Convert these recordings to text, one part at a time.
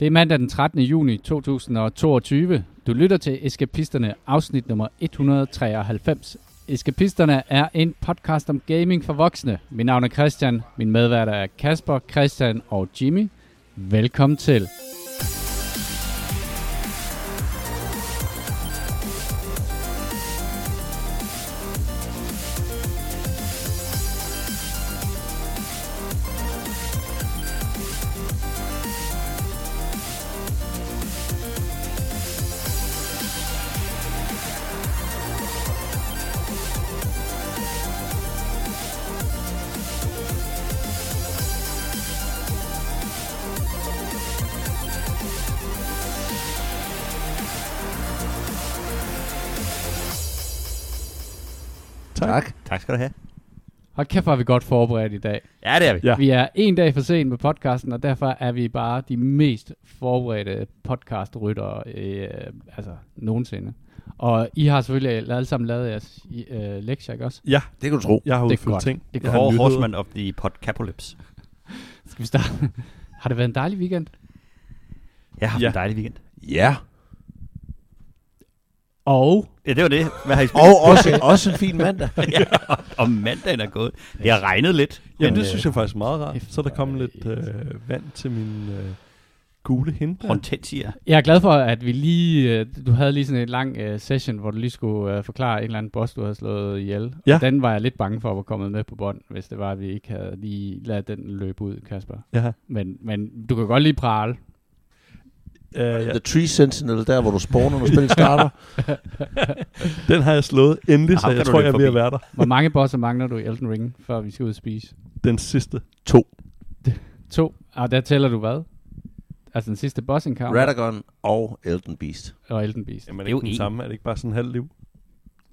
Det er mandag den 13. juni 2022. Du lytter til Eskapisterne, afsnit nummer 193. Eskapisterne er en podcast om gaming for voksne. Mit navn er Christian, min medværter er Kasper, Christian og Jimmy. Velkommen til. Hold kæft, hvor er vi godt forberedt i dag. Ja, det er vi. Ja. Vi er en dag for sent med podcasten, og derfor er vi bare de mest forberedte podcastryttere øh, altså, nogensinde. Og I har selvfølgelig alle sammen lavet jeres øh, lektier, ikke også? Ja, Det kan du tro. jeg har godt. ting. Det er Jeg godt. Horsemen of the Podcapolypse. Skal vi starte? har det været en dejlig weekend? Jeg har haft Ja. en dejlig weekend. Ja. Og Ja, det var det. Hvad har I spillet? Og også, også en fin mandag. ja, og- mandagen er gået. Det har regnet lidt. Jamen, men, det synes jeg faktisk er meget rart. Så er der kommet lidt øh, vand til min øh, gule hindbær. Hortensia. jeg er glad for, at vi lige... Øh, du havde lige sådan en lang øh, session, hvor du lige skulle øh, forklare en eller anden boss, du havde slået ihjel. Ja. Og den var jeg lidt bange for at være kommet med på bånd, hvis det var, at vi ikke havde lige ladet den løbe ud, Kasper. Ja. Men, men du kan godt lige prale. Uh, ja. The Tree Sentinel, der hvor du spawner, når spillet starter. Den har jeg slået endelig, så Ham jeg tror, jeg er ved at være der. Hvor mange bosser mangler du i Elden Ring, før vi skal ud og spise? Den sidste. To. To. Og der tæller du hvad? Altså den sidste boss encounter Radagon og Elden Beast. og Elden Beast. Jamen, er Det det er jo ikke den en. samme? Er det ikke bare sådan en halv liv?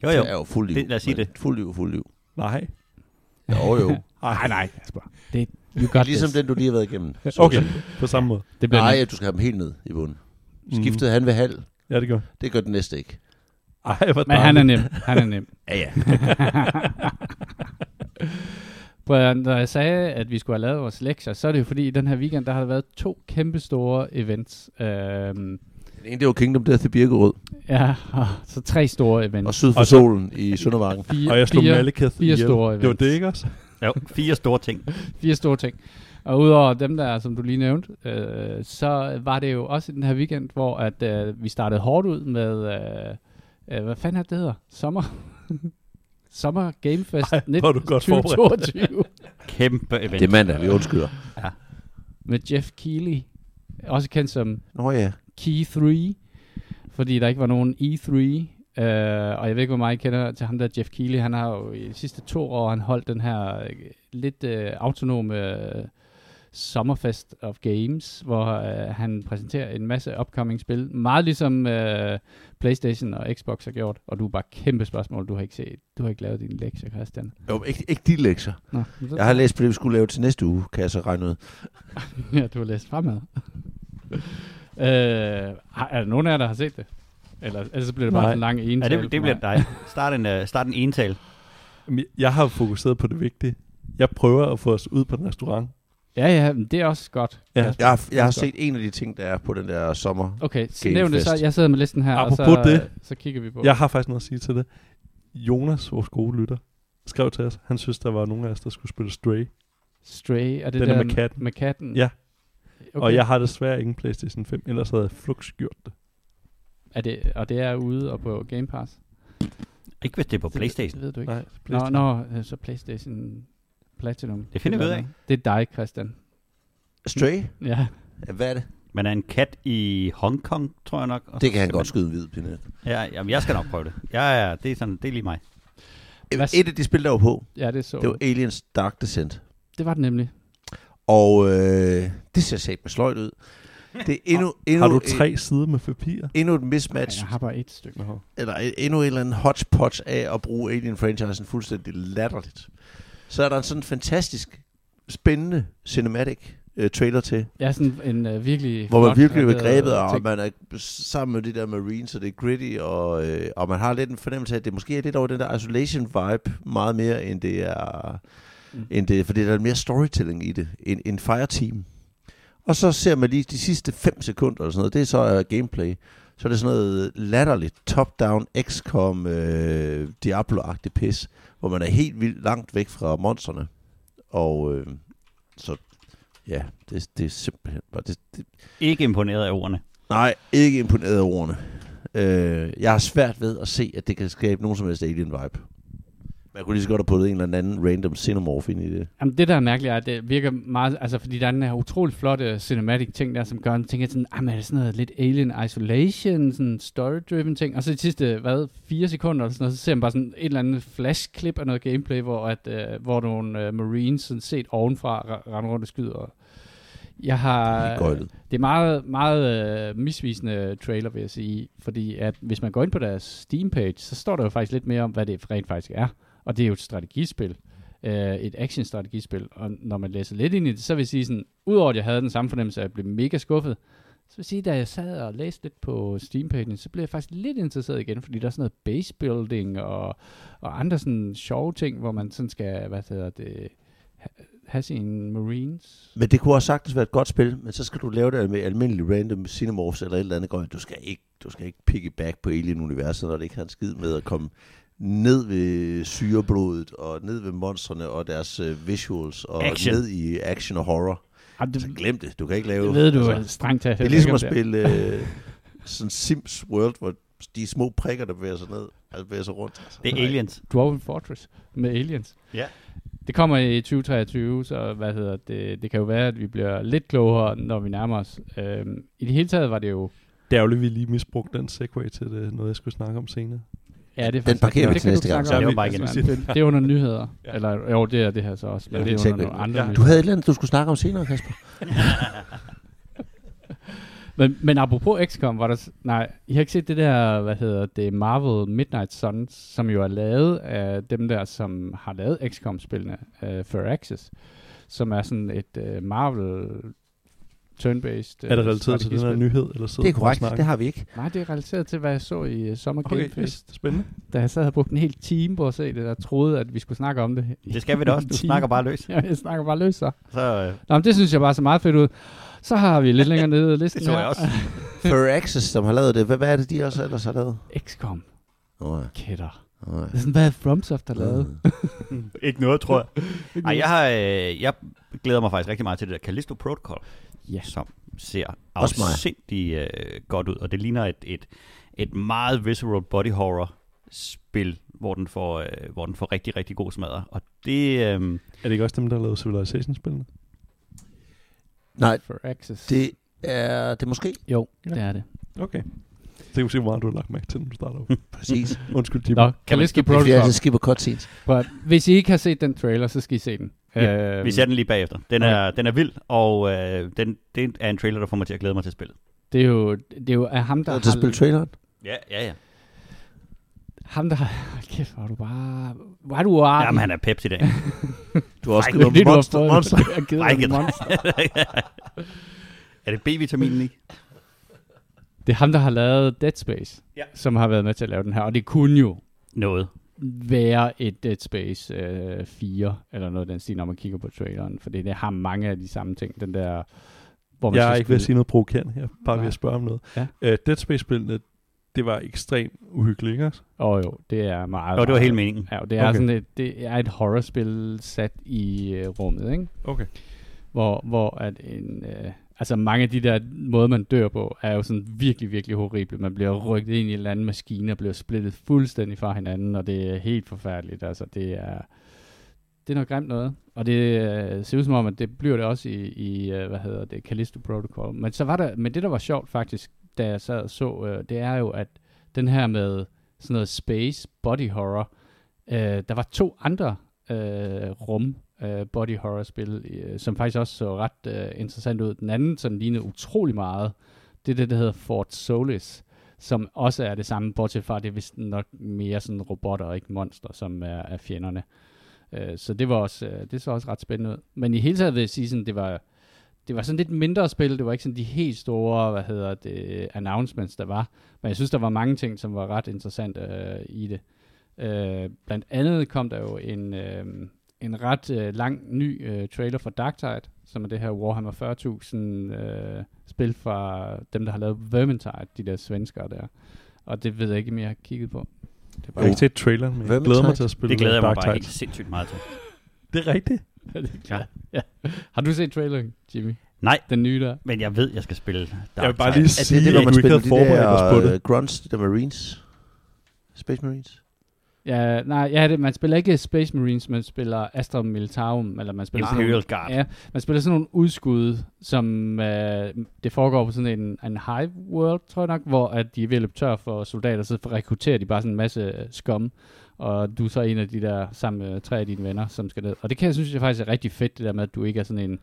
Jo, jo. Det er jo fuld liv. Det- lad os sige det. Fuld liv, fuld liv. Nej. Jo, jo. Nej, nej, Kasper. Det, you got ligesom this. den, du lige har været igennem. Så Okay, på samme måde. Det bliver Nej, du skal have dem helt ned i bunden. Skiftede han ved halv. Ja, det gør. Det gør den næste ikke. Ej, hvor Men han er nem. Han er nem. Ja, ja. Brian, når jeg sagde, at vi skulle have lavet vores lektier, så er det jo fordi, i den her weekend, der har der været to kæmpe store events. Øhm, Den ene, det var Kingdom Death i Birkerød. ja, og så tre store events. Og Syd for Og så- Solen i Søndermarken. fire, Og jeg slog fire, Malekith fire store Det var events. det, ikke også? Jo. Fire store ting. Fire store ting. Og udover dem der, som du lige nævnte, øh, så var det jo også i den her weekend, hvor at, øh, vi startede hårdt ud med, øh, øh, hvad fanden er det, hedder? Sommer? Sommer Game Fest Ej, hvor er du godt forberedt. 2022 Kæmpe event. Det er mandag, vi undskylder. med Jeff Keighley, også kendt som Nå ja. Key 3, fordi der ikke var nogen E3. Uh, og jeg ved ikke, hvor meget I kender til ham der, Jeff Keighley. Han har jo i de sidste to år han holdt den her øh, lidt uh, autonome uh, Summerfest of Games, hvor uh, han præsenterer en masse upcoming spil. Meget ligesom uh, Playstation og Xbox har gjort. Og du er bare kæmpe spørgsmål, du har ikke set. Du har ikke lavet dine lektier, Christian. Jo, ikke, ikke de lektier. Nå, så- Jeg har læst på det, vi skulle lave til næste uge, kan jeg så regne ud. ja, du har læst fremad. øh, er der nogen af jer, der har set det? Eller ellers så bliver det bare Nej. en lang Ja, ental. det, det bliver dig. Start en, uh, start en ental. Jeg har fokuseret på det vigtige. Jeg prøver at få os ud på en restaurant. Ja, ja, men det er også godt. Ja. Jeg har, jeg har Godt. set en af de ting, der er på den der sommer. Okay, så nævn det så. Jeg sidder med listen her, og Apropos så, det. så kigger vi på. Jeg har faktisk noget at sige til det. Jonas, vores gode lytter, skrev til os. Han synes, der var nogen af os, der skulle spille Stray. Stray, er det Den der er med katten. Med katten? Ja. Okay. Og jeg har desværre ikke en Playstation 5, ellers havde jeg flux gjort det. Er det, og det er ude og på Game Pass? Ikke hvis det er på Det- Playstation. Det ved du ikke. Nej, Nå, Playstation. nå, øh, så Playstation Platinum. Det finder vi ud af. Det er dig, Christian. Stray? Ja. Ja, Hvad er det? Man er en kat i Hongkong, tror jeg nok. og Det kan han godt man- skyde hvid, Pinet. Ja, jamen, jeg skal nok prøve det. Jeg er, det, er sådan, det er lige mig. Hvad Et af de spil, der var på, Ja, det er så. det var Aliens Dark Descent. det var det nemlig. Og øh, det ser sat med sløjt ud. Det er endnu, endnu, Har du et- tre sider med papir? endnu et mismatch, jeg har bare et stykke. Nå. eller et- endnu en eller anden hodgepodge af at bruge Alien-franchisen fuldstændig latterligt. Så er der en sådan fantastisk, spændende cinematic øh, trailer til, Ja, sådan en uh, virkelig hvor man virkelig er graveret grebet, og ting. man er sammen med de der marines, og det er gritty, og, øh, og man har lidt en fornemmelse af, at det måske er lidt over den der isolation-vibe, meget mere end det er, Mm. end det, fordi der er mere storytelling i det, en, en fireteam. Og så ser man lige de sidste 5 sekunder eller sådan noget. Det er så uh, gameplay. Så er det sådan noget latterligt top-down XCOM øh, Diablo-agtigt pis, hvor man er helt vildt langt væk fra monstrene. Og øh, så, ja, det, det er simpelthen bare... Det, det, Ikke imponeret af ordene. nej, ikke imponeret af ordene. Øh, jeg har svært ved at se, at det kan skabe nogen som helst alien-vibe. Man kunne lige så godt have puttet en eller anden random xenomorph ind i det. Jamen, det der er mærkeligt er, at det virker meget, altså fordi der er den her utroligt flotte cinematic ting der, som gør, man tænker sådan, ah, men er det sådan noget lidt Alien Isolation, sådan story-driven ting, og så de sidste, hvad, fire sekunder eller sådan noget, så ser man bare sådan et eller andet flash-klip af noget gameplay, hvor, at, øh, hvor nogle øh, marines sådan set ovenfra render rundt og skyder. Jeg har, Helt gøjlet. det er meget, meget øh, misvisende trailer, vil jeg sige, fordi at hvis man går ind på deres Steam-page, så står der jo faktisk lidt mere om, hvad det rent faktisk er. Og det er jo et strategispil, øh, et action-strategispil. Og når man læser lidt ind i det, så vil jeg sige sådan, udover at jeg havde den samme fornemmelse, at jeg blev mega skuffet, så vil jeg sige, da jeg sad og læste lidt på Steam-pagen, så blev jeg faktisk lidt interesseret igen, fordi der er sådan noget base building og, og andre sådan sjove ting, hvor man sådan skal, hvad hedder det, ha- have sine marines. Men det kunne også sagtens være et godt spil, men så skal du lave det med almindelig random cinemorphs eller et eller andet grønt. Du skal ikke, du skal ikke piggyback på Alien-universet, når det ikke har en skid med at komme ned ved syreblodet og ned ved monstrene og deres uh, visuals og Action. ned i action og horror. Ah, det, Så glem det. Du kan ikke lave... det ved du altså, strengt taget. det er ligesom at spille uh, sådan Sims World, hvor de små prikker, der bevæger sig ned, altså bevæger sig rundt. Altså, Det er aliens. Dwarven Fortress med aliens. Ja. Det kommer i 2023, så hvad hedder det, det kan jo være, at vi bliver lidt klogere, når vi nærmer os. Øhm, I det hele taget var det jo... Det er ærgerligt, at vi lige misbrugte den segway til det, noget, jeg skulle snakke om senere. Ja, det er Den parkerer vi det til næste gang. Så det var bare igen. Altså, Det, er under nyheder. Ja. Eller jo, det er det her så også, men Ja, det er er under nogle andre Ja. Du havde et eller andet, du skulle snakke om senere, Kasper. Men, men apropos XCOM, var der... Nej, I har ikke set det der, hvad hedder det, Marvel Midnight Suns, som jo er lavet af dem der, som har lavet XCOM-spillene, uh, Firaxis, som er sådan et uh, Marvel turn-based Er det relateret til den her nyhed? Eller sidder Det er korrekt, det har vi ikke. Nej, det er relateret til, hvad jeg så i uh, Summer Game Okay, Fest. yes, spændende. Da jeg sad og brugte en hel time på at se det, og troede, at vi skulle snakke om det. Det skal vi da også. Du snakker bare løs. Ja, jeg snakker bare løs så. Så øh, Nå, men det synes jeg bare så meget fedt ud. Så har vi lidt længere nede i listen det så jeg også. Firaxis, som har lavet det. Hvad, hvad er det, de også ellers har lavet? XCOM. Oh, ja. Kætter. Oh, Det er sådan, hvad FromSoft har lavet. Ikke noget, tror jeg. Ej, jeg, har, øh, jeg glæder mig faktisk rigtig meget til det der Callisto Protocol, Ja. som ser afsindig øh, godt ud. Og det ligner et, et, et meget visceral body horror spil, hvor den får, øh, hvor den får rigtig, rigtig god smadre. Og det... Øh, Er det ikke også dem, der har lavet Civilization-spillene? Nej, For Access. det er det måske. Jo, Ja. det er det. Okay. Det kan vi se, hvor meget du har lagt mærke til, når du starter ud. Præcis. Undskyld, Jimmy. Nå, Kaliski Det er fordi, jeg Protocol. altid skipper cutscenes. But Hvis I ikke har set den trailer, så skal I se den. Ja, Øhm, vi ser den lige bagefter. Den er, den er vild, og øh, den, det er en trailer, der får mig til at glæde mig til spillet. Det er jo, det er jo af ham, der Der til spille traileren. Ja, ja, ja. ham, der har... Hold Kæft, hvor er du bare... Hvor er du artig. Jamen, han er peps i dag. Du har også det er det, har monster, monster. Jeg har givet monster. er det B-vitaminen ikke? Det er ham, der har lavet Dead Space, Ja. som har været med til at lave den her. Og det kunne jo Noget. være et Dead Space øh, 4, eller noget af den stil, når man kigger på traileren. For det har mange af de samme ting. Den der... Hvor man Jeg er ikke ved at sige noget provokerende her, bare ved Nej. at spørge om noget. Ja. Uh, Dead Space-spillene, det var ekstremt uhyggeligt, ikke også? Åh oh, jo, det er meget... Og det var hele meningen. Ja, og det er, Okay. okay. sådan et, det er et horrorspil sat i øh, rummet, ikke? Okay. Hvor, hvor at en, øh, altså mange af de der måder, man dør på, er jo sådan virkelig, virkelig horrible. Man bliver rykket ind i en eller anden maskine og bliver splittet fuldstændig fra hinanden, og det er helt forfærdeligt. Altså, det er, det er noget grimt noget. Og det øh, ser ud som om, at det bliver det også i, i øh, hvad hedder det, Callisto Protocol. Men så var der, men det der var sjovt faktisk, da jeg sad og så, øh, det er jo, at den her med sådan noget space body horror, øh, der var to andre øh, rum øh, body horror spil, øh, som faktisk også så ret øh, interessant ud. Den anden, som lignede utrolig meget, det er det, der hedder Fort Solis, som også er det samme, bortset fra, det er vist nok mere sådan robotter og ikke monster, som er, er fjenderne. Øh, så det var også, øh, det så også ret spændende ud. Men i hele taget vil jeg sige, sådan, det var, det var sådan lidt mindre spil. Det var ikke sådan de helt store, hvad hedder det, announcements, der var. Men jeg synes, der var mange ting, som var ret interessante øh, i det. Øh, blandt andet kom der jo en, øh, en ret øh, lang ny øh, trailer for Darktide, som er det her Warhammer 40.000 øh, spil fra dem, der har lavet Vermintide, de der svenskere der. Og det ved jeg ikke, om jeg har kigget på. Det er Jeg bare har ikke set traileren, men jeg Vermintide? glæder mig til at spille Det glæder jeg mig bare helt sindssygt meget til. Det er rigtigt. ja. ja. Har du set traileren, Jimmy? Nej, Den nye der? men jeg ved, jeg skal spille Dark Jeg vil bare lige sige, det det, når at man spiller de på der det. uh, grunts, de der marines? Space marines? Ja, nej, ja, det, man spiller ikke Space Marines, man spiller Astra Militarum, eller man spiller sådan Imperial nogle, Guard. Ja, man spiller sådan nogle udskud, som øh, det foregår på sådan en, en hive world, tror jeg nok, hvor at de er ved at løbe tør for soldater, så rekrutterer de bare sådan en masse øh, skum, og du er så en af de der, sammen med tre af dine venner, som skal ned. Og det kan jeg synes jeg faktisk er rigtig fedt, det der med, at du ikke er sådan en,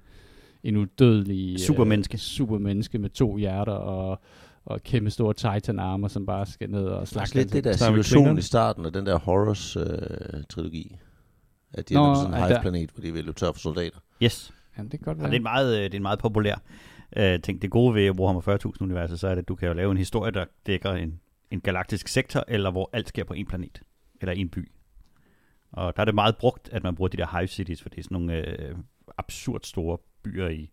en udødelig Supermenneske. Øh, supermenneske med to hjerter og, og kæmpe store titan-armer, som bare skal ned og slagte. lidt det der situation i starten af den der Horus-trilogi. at de Nå, er på sådan en at hive-planet, hvor de vil løbe tør for soldater. Yes. Ja, det kan godt Ja, være. det, er en meget, øh, det er en meget populær uh, ting. Det gode ved Warhammer 40.000-universet, så er det, at du kan jo lave en historie, der dækker en, en galaktisk sektor, eller hvor alt sker på en planet, eller en by. Og der er det meget brugt, at man bruger de der hive cities, for det er sådan nogle øh, absurd store byer i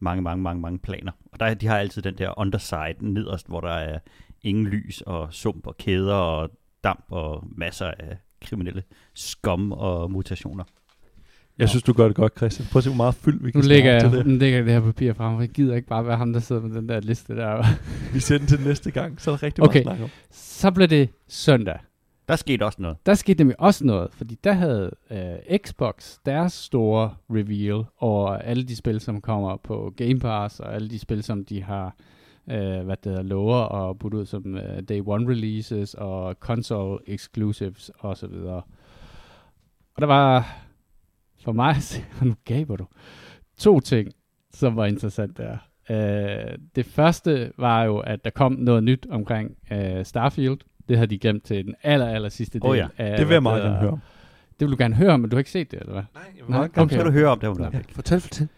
mange, mange, mange, mange planer. Og der, de har altid den der underside nederst, hvor der er ingen lys og sump og kæder og damp og masser af kriminelle skum og mutationer. Jeg synes, du gør det godt, Christian. Prøv at se, hvor meget fyld vi Nu kan lægger snakke jeg, til nu lægger jeg det her papir frem, for jeg gider ikke bare være ham, der sidder med den der liste der. det. Vi ser den til næste gang, så er der rigtig Okay. meget at snakke om. Så blev det søndag. Der skete også noget. Der skete nemlig også noget, fordi der havde øh, Xbox deres store reveal over alle de spil, som kommer på Game Pass, og alle de spil, som de har øh, hvad det hedder, lover og putte ud som øh, Day One releases og console exclusives osv. Og der var for mig, at se- og nu gaber du, to ting, som var interessant der. Øh, det første var jo, at der kom noget nyt omkring øh, Starfield. Det havde de gemt til den aller, aller sidste del. Åh ja, af, Det vil jeg meget gerne høre om. Det vil du gerne høre om, men du har ikke set det, eller hvad? Nej, jeg Nej, Okay. okay. Så du høre om det, om det. Fortæl, fortæl.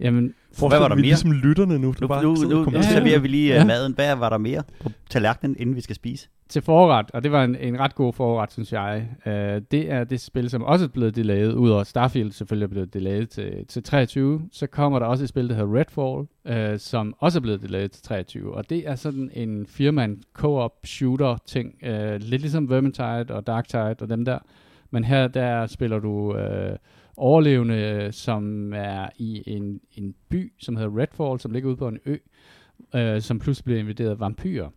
Jamen, Forestil var dig, der vi er mere? ligesom lytterne nu. Nu, Du bare nu, nu, nu serverer vi lige Ja. ja. maden. Hvad var der mere på tallerkenen, inden vi skal spise? til forret, og det var en, en ret god forret, synes jeg. Uh, det er det spil, som også er blevet delayet, udover Starfield selvfølgelig er blevet delayet til, til 23. Så kommer der også et spil, der hedder Redfall, uh, som også er blevet delayet til 23. Og det er sådan en firmand co-op shooter ting, uh, lidt ligesom Vermintide og Darktide og dem der. Men her der spiller du uh, overlevende, som er i en, en by, som hedder Redfall, som ligger ude på en ø, øh, som pludselig bliver invaderet af vampyrer.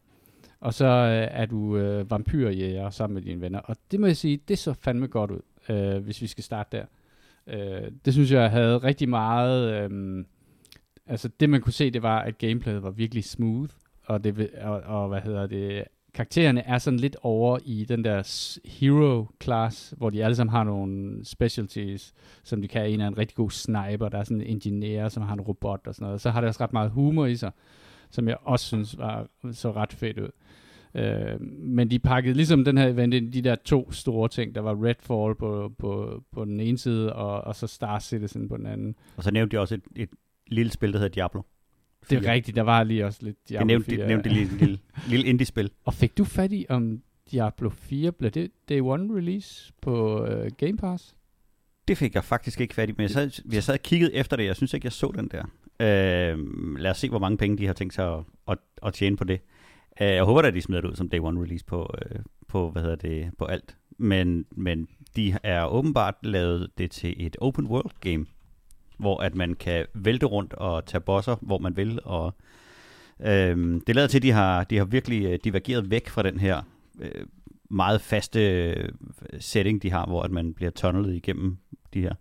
Og så øh, er du øh, vampyrjæger sammen med dine venner. Og det må jeg sige, det så fandme godt ud, øh, hvis vi skal starte der. Øh, det synes jeg havde rigtig meget... Øh, altså det man kunne se, det var, at gameplayet var virkelig smooth. Og, det, og, og hvad hedder det... Karaktererne er sådan lidt over i den der hero class, hvor de alle sammen har nogle specialties, som de kan. En er en rigtig god sniper, der er sådan en engineer, som har en robot og sådan noget. Så har det også ret meget humor i sig, som jeg også synes var så ret fedt ud. Øh, men de pakkede ligesom den her event ind, de der to store ting, der var Redfall på, på, på den ene side, og, og så Star Citizen på den anden. Og så nævnte de også et, et lille spil, der hedder Diablo. Det er rigtigt, der var lige også lidt Jeg Diablo nævnte, 4. det, nævnte det lille, lille, lille indie-spil. Og fik du fat i, om Diablo 4 blev det Day One release på øh, Game Pass? Det fik jeg faktisk ikke fat i, men jeg sad, jeg sad og kiggede efter det. Jeg synes ikke, jeg så den der. Øh, lad os se, hvor mange penge de har tænkt sig at, at, at tjene på det. Øh, jeg håber at de smider det ud som Day One release på, øh, på, hvad hedder det, på alt. Men, men de er åbenbart lavet det til et open world game, hvor at man kan vælte rundt og tage bosser, hvor man vil. Og, øh, det lader til, at de har, de har virkelig øh, divergeret væk fra den her øh, meget faste øh, setting, de har, hvor at man bliver tunnelet igennem de her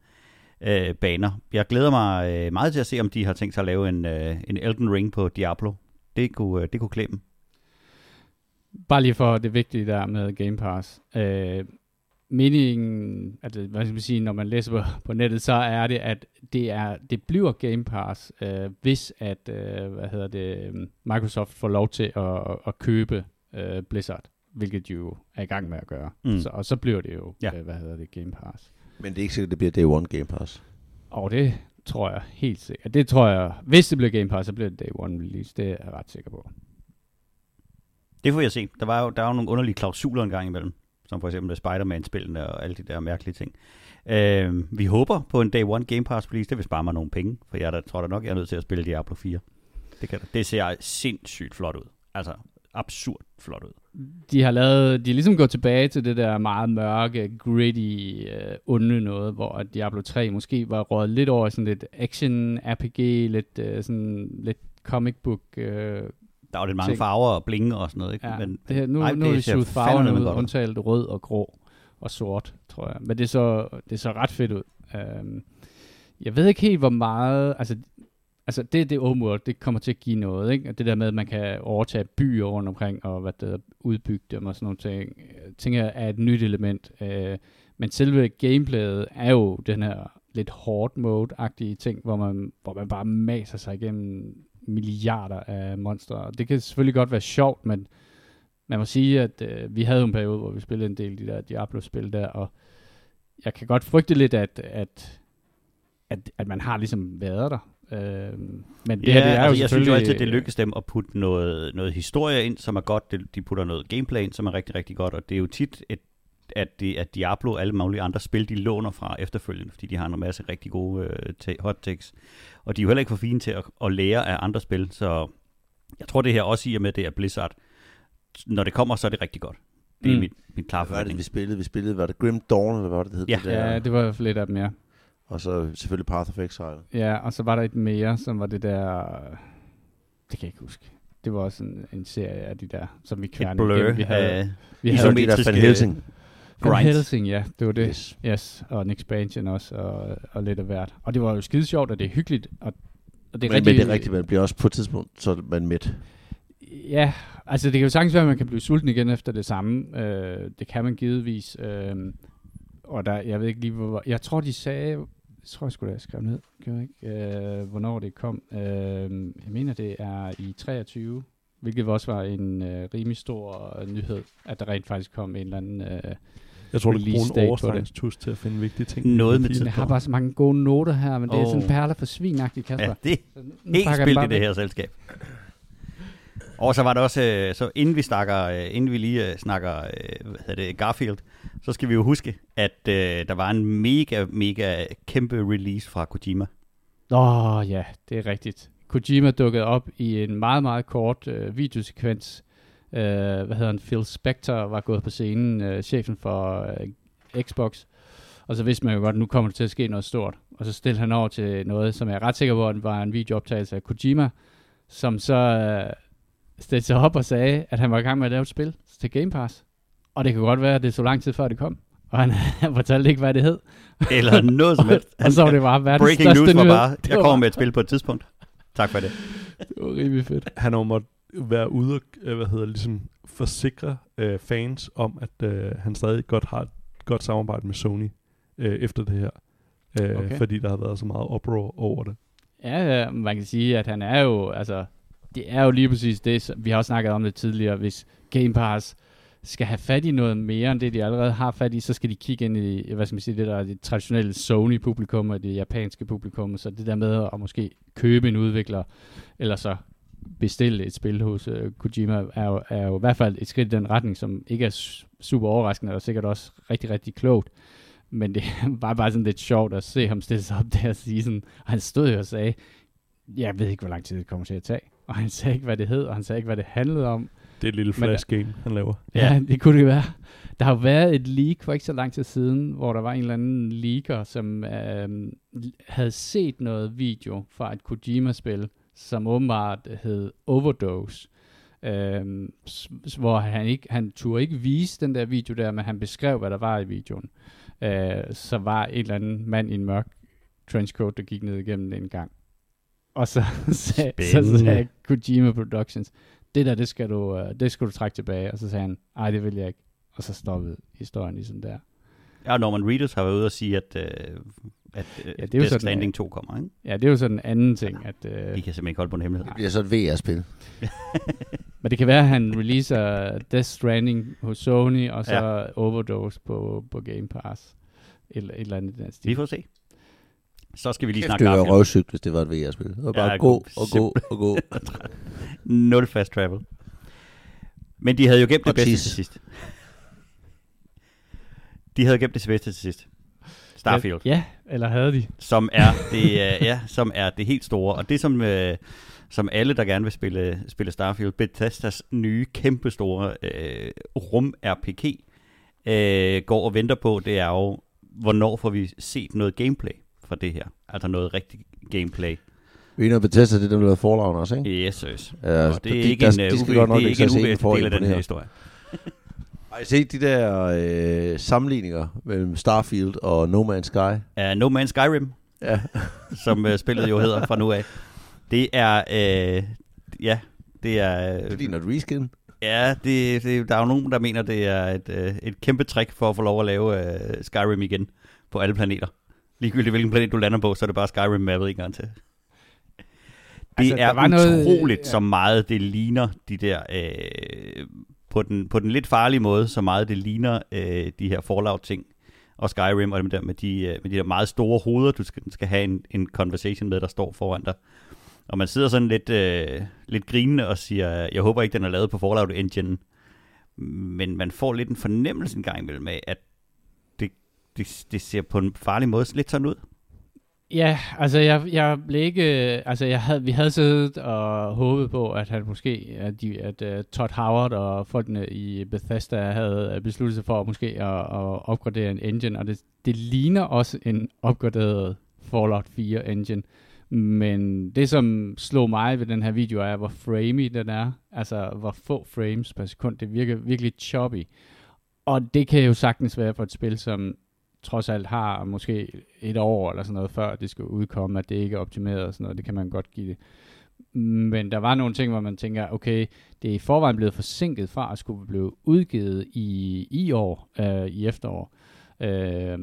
øh, baner. Jeg glæder mig øh, meget til at se, om de har tænkt sig at lave en, øh, en Elden Ring på Diablo. Det kunne, øh, det kunne klæde dem. Bare lige for det vigtige der med Game Pass. Øh, meningen, altså, hvad skal man sige, når man læser på, på nettet, så er det, at det, er, det bliver Game Pass, øh, hvis at, øh, hvad hedder det, øh, Microsoft får lov til at, at købe øh, Blizzard, hvilket de jo er i gang med at gøre. Mm. Så, og så bliver det jo, Ja. ja. øh, hvad hedder det, Game Pass. Men det er ikke sikkert, det bliver Day One Game Pass. Og det tror jeg helt sikkert. Det tror jeg, hvis det bliver Game Pass, så bliver det Day One release. Det er jeg ret sikker på. Det får jeg se. Der var jo, der var jo nogle underlige klausuler en gang imellem, som for eksempel Spider-Man-spillene og alle de der mærkelige ting. Øh, vi håber på en Day One Game Pass release, det vil spare mig nogle penge, for jeg der, tror da nok, jeg er nødt til at spille Diablo 4. Det, kan, det ser sindssygt flot ud. Altså, absurd flot ud. de har lavet, de er ligesom gået tilbage til det der meget mørke, gritty, øh, onde noget, hvor at Diablo 3 måske var rådet lidt over sådan lidt action RPG, lidt øh, sådan lidt comic book. øh, der var lidt mange Ting. farver og blinge og sådan noget, ikke? ja, Men, det her, nu, ej, ej, nu er det vi ser suget farverne ud, undtaget rød og grå og sort, tror jeg. Men det så, det så ret fedt ud. Um, jeg ved ikke helt, hvor meget... Altså, altså det, det open world, det kommer til at give noget, ikke? Og det der med, at man kan overtage byer rundt omkring, og hvad det, udbygge dem og sådan nogle ting, øh, tænker jeg er et nyt element. Uh, men selve gameplayet er jo den her lidt hårdt mode-agtige ting, hvor man, hvor man bare maser sig igennem milliarder af monstre. Det kan selvfølgelig godt være sjovt, men man må sige, at øh, vi havde jo en periode, hvor vi spillede en del af de der Diablo-spil der, og jeg kan godt frygte lidt, at, at, at, at man har ligesom været der. Øh, men det ja, her, det er jo altså, jeg synes jo altid, det lykkes dem at putte noget, noget historie ind, som er godt. De putter noget gameplay ind, som er rigtig, rigtig godt. Og det er jo tit, et, at, det, at Diablo og alle mulige andre spil, de låner fra efterfølgende, fordi de har en masse rigtig gode øh, hot takes. Og de er jo heller ikke for fine til at, at lære af andre spil, så jeg tror det her også i og med, det er Blizzard. Når det kommer, så er det rigtig godt. Det er Mm. mit, mit klare Hvad var det, forventning. vi spillede? Vi spillede, var det Grim Dawn, eller hvad var det, det hed? Ja. det der? Ja, det var lidt af dem, ja. Og så selvfølgelig Path of Exile. Ja, og så var der et mere, som var det der... Det kan jeg ikke huske. Det var også en, en serie af de der, som vi Et kværnede blur igennem. Vi havde, af vi havde isometriske- Van Helsing. Van grind. Helsing, ja, det var det. Yes. Yes, og en expansion også, og, og lidt af hvert. Og det var jo skide sjovt, og det er hyggeligt. Og, og det Men, men det er rigtigt, man bliver også på et tidspunkt, så er man mæt. Ja, altså det kan jo sagtens være, at man kan blive sulten igen efter det samme. Øh, det kan man givetvis. Øh, og der, jeg ved ikke lige, hvor... Jeg tror, de sagde... Jeg tror, jeg skulle have skrevet ned. Gør jeg ikke? Øh, hvornår det kom. Øh, jeg mener, det er i 23. Hvilket også var en øh, rimelig stor nyhed, at der rent faktisk kom en eller anden... Øh, Jeg tror, du kan bruge en det. overstrengstus til at finde vigtige ting. Noget med tid. jeg har bare så mange gode noter her, men det er sådan perler for svinagtigt, Kasper. Ja, det Så nu Helt spildt i det her selskab. Og så var der også, øh, så inden vi snakker, øh, inden vi lige øh, snakker, hvad hedder det, Garfield, så skal vi jo huske, at der var en mega, mega kæmpe release fra Kojima. Åh oh, ja, det er rigtigt. Kojima dukkede op i en meget, meget kort øh, videosekvens. Øh, hvad hedder han? Phil Spector var gået på scenen, øh, chefen for øh, Xbox. Og så vidste man jo godt, at nu kommer der til at ske noget stort. Og så stillede han over til noget, som jeg er ret sikker på, at var en videooptagelse af Kojima, som så øh, stillede sig op og sagde, at han var i gang med at lave et spil til Game Pass. Og det kan godt være, at det så lang tid før det kom. Og han, han fortalte ikke, hvad det hed. Eller noget som helst. og så var det bare verdens Breaking største news var nyhed. bare, Det jeg kommer med et spil på et tidspunkt. Tak for det. Det var rimelig fedt. Han har måttet være ude og, øh, hvad hedder, ligesom forsikre øh, fans om, at øh, han stadig godt har et godt samarbejde med Sony øh, efter det her. Øh, Okay. Fordi der har været så meget uproar over det. Ja, ja, man kan sige, at han er jo, altså, det er jo lige præcis det, vi har også snakket om det tidligere, hvis Game Pass skal have fat i noget mere end det, de allerede har fat i, så skal de kigge ind i, hvad skal man sige, det der er det traditionelle Sony-publikum og det japanske publikum, så det der med at måske købe en udvikler, eller så bestille et spil hos uh, Kojima, er jo, er jo i hvert fald et skridt i den retning, som ikke er su- super overraskende, og sikkert også rigtig, rigtig klogt. Men det var bare sådan lidt sjovt at se ham stille sig op der og sige sådan, og han stod jo og sagde, jeg ved ikke, hvor lang tid det kommer til at tage. Og han sagde ikke, hvad det hed, og han sagde ikke, hvad det handlede om. Det er et lille flash game, han laver. Ja, ja det kunne det være. Der har jo været et leak for ikke så lang tid siden, hvor der var en eller anden leaker, som øh, havde set noget video fra et Kojima-spil, som åbenbart hed Overdose. Øh, s- hvor han ikke, han turde ikke vise den der video der, men han beskrev, hvad der var i videoen. Øh, så var en eller anden mand i en mørk trenchcoat, der gik ned igennem den en gang. Og så så Spændende. sagde Kojima Productions, det der, det skal, du, øh, det skal du trække tilbage. Og så sagde han, ej, det vil jeg ikke. Og så stoppede historien ligesom der. Ja, Norman Reedus har været ude og sige, at, øh, at øh, Ja, det er jo Death sådan, Stranding 2 kommer. Ikke? Ja, det er jo sådan en anden ting. At, øh, De kan simpelthen ikke holde på en hemmelighed. Det bliver så et VR-spil. men det kan være, at han releaser Death Stranding hos Sony, og så ja. Overdose på, på Game Pass. Eller et eller andet den Vi stil. får se. Så skal vi lige Kæft, snakke det var røvsygt, hvis det var et VR-spil. Det var bare Ja, gå og gå og gå. Nul fast travel. Men de havde jo gemt det bedste til sidst. De havde gemt det sværeste til sidst. Starfield. Ja, eller havde de? som er det, øh, ja, som er det helt store. Og det, som, øh, som alle, der gerne vil spille, spille Starfield, Bethesdas nye, kæmpe store øh, rum-RPG, øh, går og venter på, det er jo, hvornår får vi set noget gameplay fra det her? Altså noget rigtig gameplay. Vi er inde og Bethesda, det er dem, der lavede Fallout også, ikke? Yes, yes. Ja, Og det er de- ikke der- en, øh, de nok det er ikke en at uvæsentlig del af den her historie. Har I set de der øh, sammenligninger mellem Starfield og No Man's Sky? Uh, no Man's Skyrim, Ja. som uh, spillet jo hedder fra nu af. Det er, øh, ja, det er... Det ligner et reskin. Ja, det, det, der er jo nogen, der mener, det er et, øh, et kæmpe trick for at få lov at lave øh, Skyrim igen på alle planeter. Ligegyldigt hvilken planet du lander på, så er det bare Skyrim mappet en gang til. Det Altså, er var noget- utroligt, ja. så meget det ligner de der... Øh, på, den, på den lidt farlige måde, så meget det ligner øh, de her Fallout-ting og Skyrim, og med, der med de, øh, med de der meget store hoveder, du skal, skal have en, en conversation med, der står foran dig. Og man sidder sådan lidt, øh, lidt grinende og siger, jeg håber ikke, den er lavet på Fallout Engine. Men man får lidt en fornemmelse en gang imellem af, at det, det, det ser på en farlig måde lidt sådan ud. Ja, altså jeg, jeg blev ikke, altså jeg havde, vi havde siddet og håbet på, at han måske, at, de, at uh, Todd Howard og folkene i Bethesda havde besluttet sig for at måske at, at opgradere en engine, og det, det ligner også en opgraderet Fallout 4 engine. Men det, som slog mig ved den her video, er, hvor framey den er. Altså, hvor få frames per sekund. Det virker virkelig choppy. Og det kan jo sagtens være for et spil, som trods alt har måske et år eller sådan noget, før det skal udkomme, at det ikke er optimeret og sådan noget. Det kan man godt give det. Men der var nogle ting, hvor man tænker, okay, det er i forvejen blevet forsinket fra at skulle blive udgivet i, i år, øh, i efterår. Øh,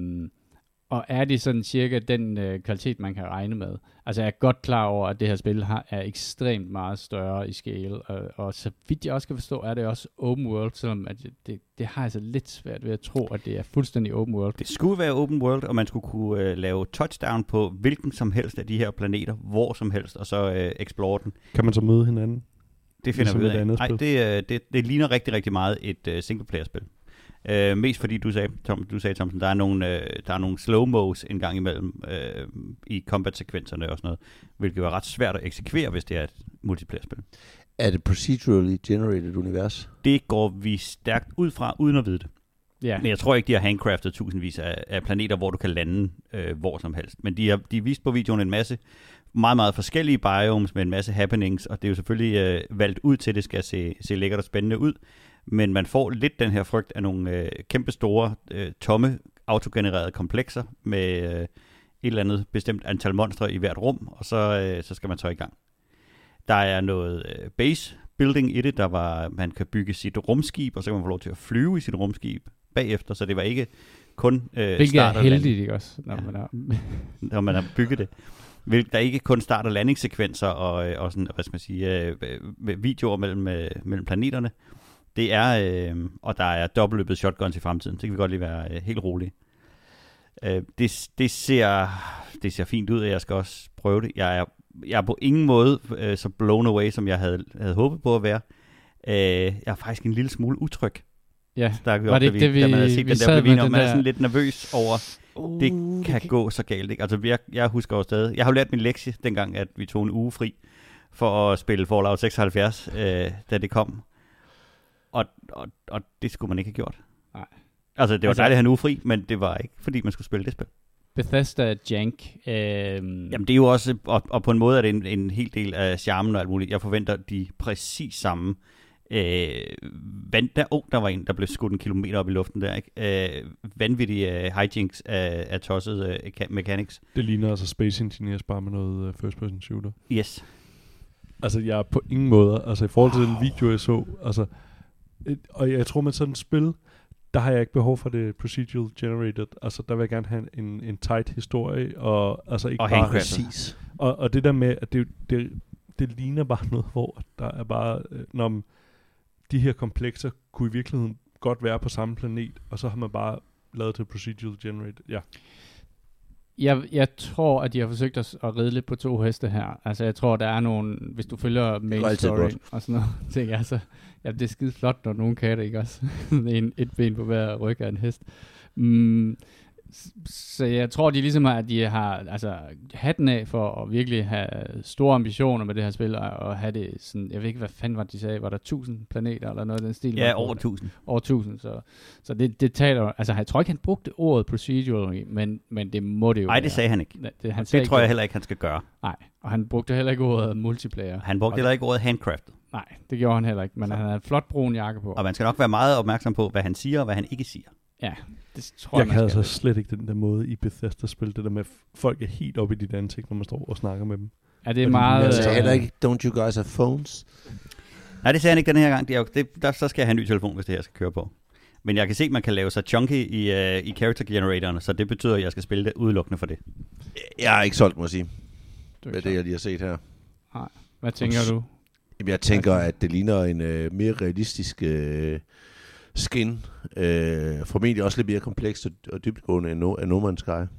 og er det sådan cirka den øh, kvalitet, man kan regne med? Altså jeg er godt klar over, at det her spil har, er ekstremt meget større i scale, og, og så vidt jeg også kan forstå, er det også open world, selvom at det, det, har altså lidt svært ved at tro, at det er fuldstændig open world. Det skulle være open world, og man skulle kunne øh, lave touchdown på hvilken som helst af de her planeter, hvor som helst, og så øh, explore den. Kan man så møde hinanden? Det finder Ligesom vi ud af. andet Nej, spil. det, øh, det, det ligner rigtig, rigtig meget et uh, singleplayer-spil. Uh, mest fordi du sagde, Tom, du sagde, Thomsen, der er nogle, uh, der er nogle slow-mos en gang imellem uh, i combat-sekvenserne og sådan noget, hvilket er ret svært at eksekvere, hvis det er et multiplayer-spil. Er det procedurally generated univers? Det går vi stærkt ud fra, uden at vide det. Ja. Men jeg tror ikke, de har handcraftet tusindvis af, af planeter, hvor du kan lande øh, hvor som helst. Men de har de vist på videoen en masse meget, meget forskellige biomes med en masse happenings, og det er jo selvfølgelig øh, valgt ud til, at det skal se, se lækkert og spændende ud. Men man får lidt den her frygt af nogle øh, kæmpe store, øh, tomme, autogenererede komplekser med øh, et eller andet bestemt antal monstre i hvert rum, og så, øh, så skal man så i gang. Der er noget øh, base building i det, der var, man kan bygge sit rumskib, og så kan man få lov til at flyve i sit rumskib bagefter, så det var ikke kun øh, Hvilket start er heldigt, ikke også? Når Ja. man er, når man har bygget det. Hvil- Der er ikke kun start- og landingssekvenser og, øh, og sådan, hvad skal man sige, øh, videoer mellem, øh, mellem planeterne. Det er, øh, og der er dobbeltløbet shotguns i fremtiden. Det kan vi godt lige være øh, helt rolige. Øh, det, det, ser, det ser fint ud, og jeg skal også prøve det. Jeg er, jeg er på ingen måde øh, så blown away, som jeg havde, havde håbet på at være. Øh, jeg er faktisk en lille smule utryg. ja. Der, vi Var det op, da ikke det, vi, da man havde set vi den der med og man er der- sådan lidt nervøs over, det kan gå så galt. Ikke? Altså, jeg, jeg husker jo stadig. Jeg har jo lært min lektie, dengang at vi tog en uge fri for at spille Fallout 76, øh, da det kom. Og, og, og det skulle man ikke have gjort. Nej. Altså, det var Altså- dejligt at have en uge fri, men det var ikke, fordi man skulle spille det spil. Bethesda Jank. Øh, Jamen, det er jo også, og, og på en måde er det en, en hel del af charmen og alt muligt. Jeg forventer de præcis samme øh, vand, der, oh, der var en, der blev skudt en kilometer op i luften der, ikke? Øh, vanvittige øh, hijinks af, af tosset ka- mechanics. Det ligner altså Space Engineers bare med noget uh, first person shooter. Yes. Altså, jeg er på ingen måde, altså i forhold til den video, jeg så, altså, og jeg tror med sådan et spil, der har jeg ikke behov for det procedural generated. Altså, der vil jeg gerne have en, en tight historie, og altså ikke Og bare... Præcis. Og, og det der med, at det, det, det ligner bare noget, hvor der er bare, øh, når de her komplekser kunne i virkeligheden godt være på samme planet, og så har man bare lavet det procedural generated. Ja, Jeg, jeg tror, at de har forsøgt at, at ride lidt på to heste her. Altså, jeg tror, der er nogle... Hvis du følger main story godt. og sådan noget, tænker jeg, altså, ja, det er skide flot, når nogen kan det, ikke også? en, et ben på hver ryg af en hest. Mm, så jeg tror, de ligesom har, at de har altså, hatten af for at virkelig have store ambitioner med det her spil, og, og have det sådan, jeg ved ikke, hvad fanden var de sagde, var der 1000 planeter eller noget af den stil? Ja, over brugte? 1000. over 1000, så, så det, det taler, altså jeg tror ikke, han brugte ordet procedural, men, men det må det jo Nej, det sagde han ikke. Det, han Det tror jeg ikke, heller ikke, han skal gøre. Nej, og han brugte heller ikke ordet multiplayer. Han brugte Og heller ikke ordet handcrafted. Nej, det gjorde han heller ikke, men han havde en flot brun jakke på. Og man skal nok være meget opmærksom på, hvad han siger og hvad han ikke siger. Ja, det tror Jeg jeg, kan altså skal. slet ikke den der måde i Bethesda-spil, det der med, at folk er helt oppe i dit ansigt, når man står og snakker med dem. Ja, det er Fordi meget... jeg sagde øh, heller ikke, don't you guys have phones? Nej, det sagde han ikke den her gang. Det er det, der, så skal jeg have en ny telefon, hvis det her skal køre på. Men jeg kan se, at man kan lave sig chunky i, uh, i character generatoren, så det betyder, at jeg skal spille det udelukkende for det. Jeg er ikke solgt, må jeg sige, er ikke det, jeg lige har set her. så- Hvad tænker du? Jamen, jeg tænker, at det ligner en øh, mere realistisk øh, skin. Øh, formentlig også lidt mere komplekst og, og dybtgående end, no, end No Man's Sky.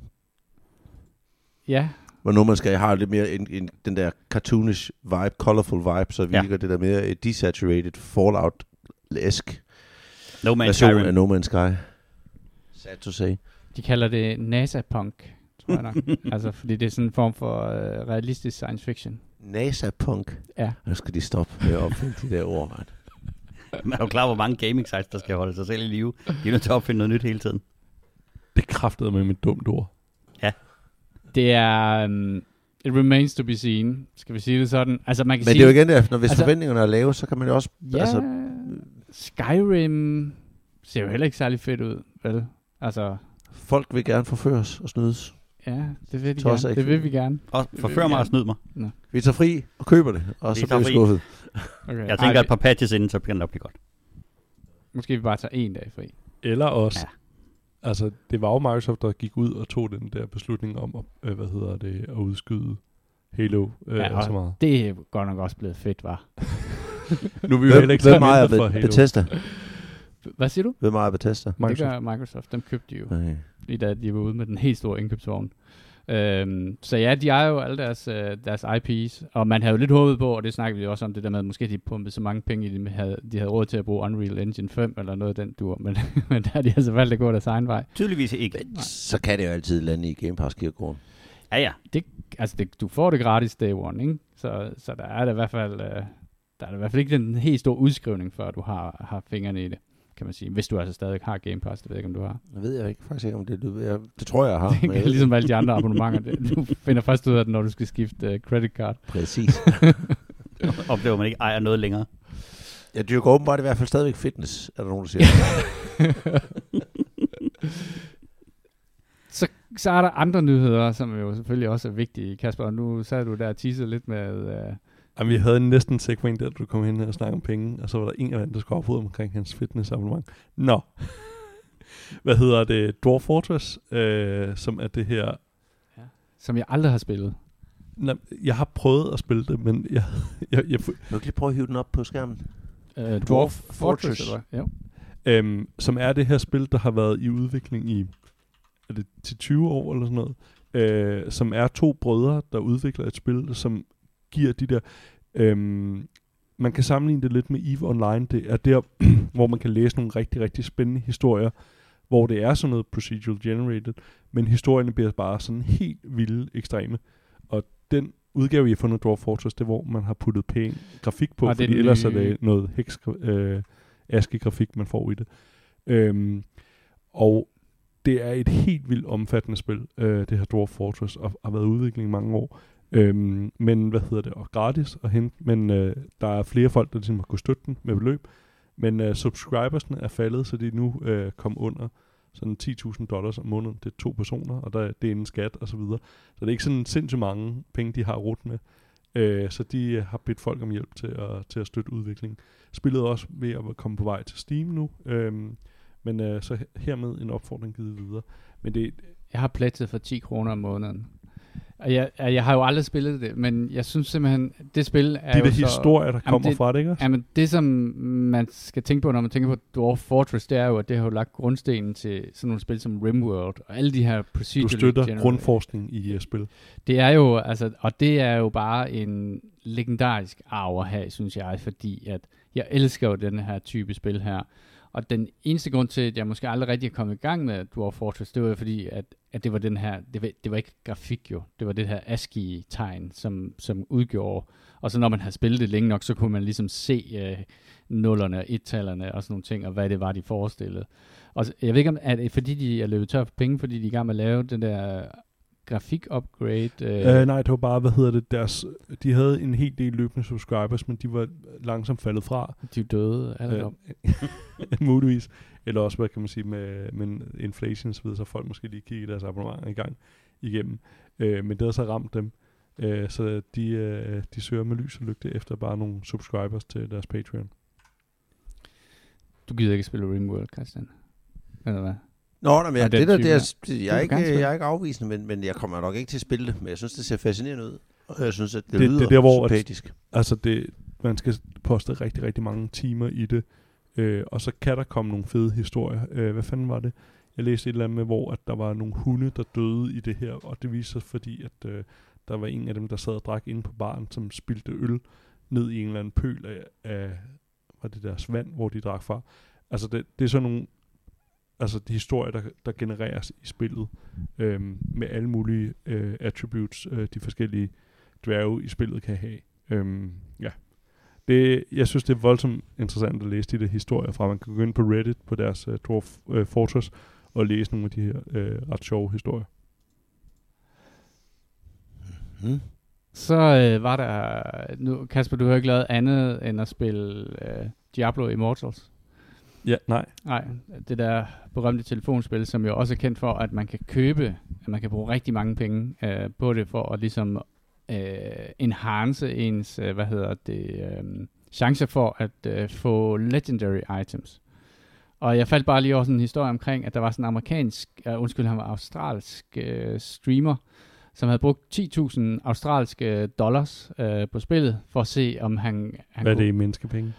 Ja, Hvor No Man's Sky har lidt mere en, en, den der cartoonish vibe, colorful vibe, så Ja. virker det der mere desaturated Fallout-esk No Man's version Skyrim. af No Man's Sky. Sad to say. de kalder det NASA-punk, tror jeg nok. altså, fordi det er sådan en form for øh, realistisk science fiction. NASA-punk. Ja. Nu skal de stoppe med at opfinde de der ord, mand. Man er jo klar, hvor mange gaming sites, der skal holde sig selv i live. De er nødt til at opfinde noget nyt hele tiden. Det kræftede med mit dumt ord. Det er... Um, it remains to be seen, skal vi sige det sådan. Altså, man kan Men sige... det er jo igen det, når hvis Altså- forventningerne er lave, så kan man jo også... Ja, Altså, Skyrim ser jo heller ikke særlig fedt ud, vel? Altså, folk vil gerne forføres og snydes. Ja, det vil, de gerne. ikke det vil vi gerne. Og forfør vi mig og snyd mig. Vi tager fri og køber det, og Vi så tager bliver vi skuffet. Okay. Jeg tænker, at et par patches inden, så bliver det nok blive godt. Måske vi bare tager en dag fri. Eller også, Ja. altså det var jo Microsoft, der gik ud og tog den der beslutning om, at, øh, hvad hedder det, at udskyde Halo øh, Ja, og- så meget. Det er godt nok også blevet fedt, var. Nu er vi jo heller ikke så mindre for Be- Halo. Hvad siger du? Hvem ejer Bethesda? Det Microsoft. gør Microsoft. Dem købte de jo, Nej. lige da de var ude med den helt store indkøbsvogn. Øhm, så ja, de ejer jo alle deres, øh, deres IPs, og man havde jo lidt håbet på, og det snakkede vi også om, det der med, at måske de pumpede så mange penge i det, de havde, de havde råd til at bruge Unreal Engine 5 eller noget af den dur, men, men der har de altså valgt at gå deres egen vej. Tydeligvis ikke. Men så kan det jo altid lande i Game Pass kirkegården. Ja, ja. Altså, det, du får det gratis day one, ikke? Så, så der er det i hvert fald, øh, der er det i hvert fald ikke den helt store udskrivning, før du har, har fingrene i det, kan man sige. Hvis du altså stadig har Game Pass, det ved jeg ikke, om du har. Jeg ved jeg ikke faktisk ikke, om det du jeg, Det tror jeg, har. Det er ved ligesom alle de andre abonnementer. Det, du finder først ud af det, når du skal skifte uh, credit card. Præcis. Oplever, man ikke ejer noget længere. Jeg dyrker åbenbart i hvert fald stadigvæk fitness, er der nogen, der siger. så, så er der andre nyheder, som jo selvfølgelig også er vigtige. Kasper, og nu sad du der og teasede lidt med... Uh, Jamen, vi havde næsten en segment, der du kom hen og snakkede om penge, og så var der en af dem, der skulle op omkring hans fitnessabonnement. Nå. Hvad hedder det? Dwarf Fortress, øh, som er det her... som jeg aldrig har spillet. Nej, jeg har prøvet at spille det, men jeg, jeg, jeg, Du kan lige prøve at hive den op på skærmen. Uh, Dwarf Dwarf Fortress. Fortress, eller hvad? Jo. øhm, som er det her spil, der har været i udvikling i er det til 20 år eller sådan noget, øh, som er to brødre, der udvikler et spil, som giver de der... Øhm, man kan sammenligne det lidt med EVE Online. Det er der, hvor man kan læse nogle rigtig, rigtig spændende historier, hvor det er sådan noget procedural generated, men historierne bliver bare sådan helt vilde ekstreme. Og den udgave, I har fundet Dwarf Fortress, det er, hvor man har puttet pæn grafik på, Og fordi ellers er det noget heks, øh, aske-grafik, man får i det. Øhm, og det er et helt vildt omfattende spil, øh, det her Dwarf Fortress, og har været udvikling i mange år. Øhm, men hvad hedder det, og gratis at hente, men øh, der er flere folk, der ligesom har kunnet støtte den med beløb. Men øh, subscribersne er faldet, så de er nu øh, kom under sådan 10.000 dollars om måneden. Det er to personer, og der, det er inden skat og så videre. Så det er ikke sådan sindssygt mange penge, de har råd med. Øh, så de øh, har bedt folk om hjælp til at, til at støtte udviklingen. Spillet er også ved at komme på vej til Steam nu. Øhm, men øh, så hermed en opfordring givet videre. Men det, Jeg har plættet for 10 kroner om måneden. Og jeg, jeg har jo aldrig spillet det, men jeg synes simpelthen, det spil er de jo der så... historier, der kommer det- fra det, ikke? Jamen, det som man skal tænke på, når man tænker på Dwarf Fortress, det er jo, at det har jo lagt grundstenen til sådan nogle spil som Rimworld, og alle de her Du procedural støtter generated- grundforskning i uh, spil. Det er jo, altså, og det er jo bare en legendarisk arv have, synes jeg, fordi at jeg elsker jo den her type spil her. Og den eneste grund til, at jeg måske aldrig rigtig er kommet i gang med Dwarf Fortress, det var fordi, at, at det var den her, det var, det var ikke grafik jo, det var det her ASCII-tegn, som, som udgjorde, og så når man havde spillet det længe nok, så kunne man ligesom se øh, nullerne og ettallerne og sådan nogle ting, og hvad det var, de forestillede. Og så- jeg ved ikke, om er det fordi, de er løbet tør for penge, fordi de er i gang med at lave den der grafik-upgrade. Øh, Øh, nej, det var bare, hvad hedder det, deres, de havde en hel del løbende subscribers, men de var langsomt faldet fra. de er døde alle Øh, muligvis. Eller også, hvad kan man sige, med, med inflation og så videre, så folk måske lige kigge deres abonnementer i gang igennem. Øh, men det har så ramt dem. Øh, så de, øh, de søger med lys og lygte efter bare nogle subscribers til deres Patreon. Du gider ikke spille Rimworld, Christian? Eller hvad? Nå, nej, men jeg, det der, det er, jeg, er ikke, jeg er ikke afvisende, men, men jeg kommer nok ikke til at spille det. Men jeg synes, det ser fascinerende ud. Og jeg synes, at det, Det- det det er lyder der, hvor at- sympatisk. Altså, det, man skal poste rigtig, rigtig mange timer i det. Øh, og så kan der komme nogle fede historier. Øh, hvad fanden var det? Jeg læste et eller andet med, hvor at der var nogle hunde, der døde i det her. Og det viste sig, fordi at øh, der var en af dem, der sad og drak inde på baren, som spildte øl ned i en eller anden pøl af, af var det deres vand, hvor de drak fra. Altså, det, det er sådan nogle altså de historier, der, der genereres i spillet, øhm, med alle mulige øh, attributes, øh, de forskellige dværge i spillet kan have. Øhm, ja. Det, jeg synes, det er voldsomt interessant at læse de der historier fra. Man kan gå ind på Reddit på deres uh, Dwarf uh, Fortress og læse nogle af de her uh, ret sjove historier. Hmm. Så øh, var der... Nu, Kasper, du har ikke lavet andet end at spille øh, Diablo Immortals. Ja, nej. Nej, det der berømte telefonspil, som jo også er kendt for, at man kan købe, at man kan bruge rigtig mange penge øh, på det, for at ligesom øh, enhance ens, øh, hvad hedder det, øh, chance for at øh, få legendary items. Og jeg faldt bare lige over sådan en historie omkring, at der var sådan en amerikansk, uh, undskyld, han var australsk uh, streamer, som havde brugt 10.000 australske dollars uh, på spillet, for at se, om han, han Hvad er det i menneskepenge?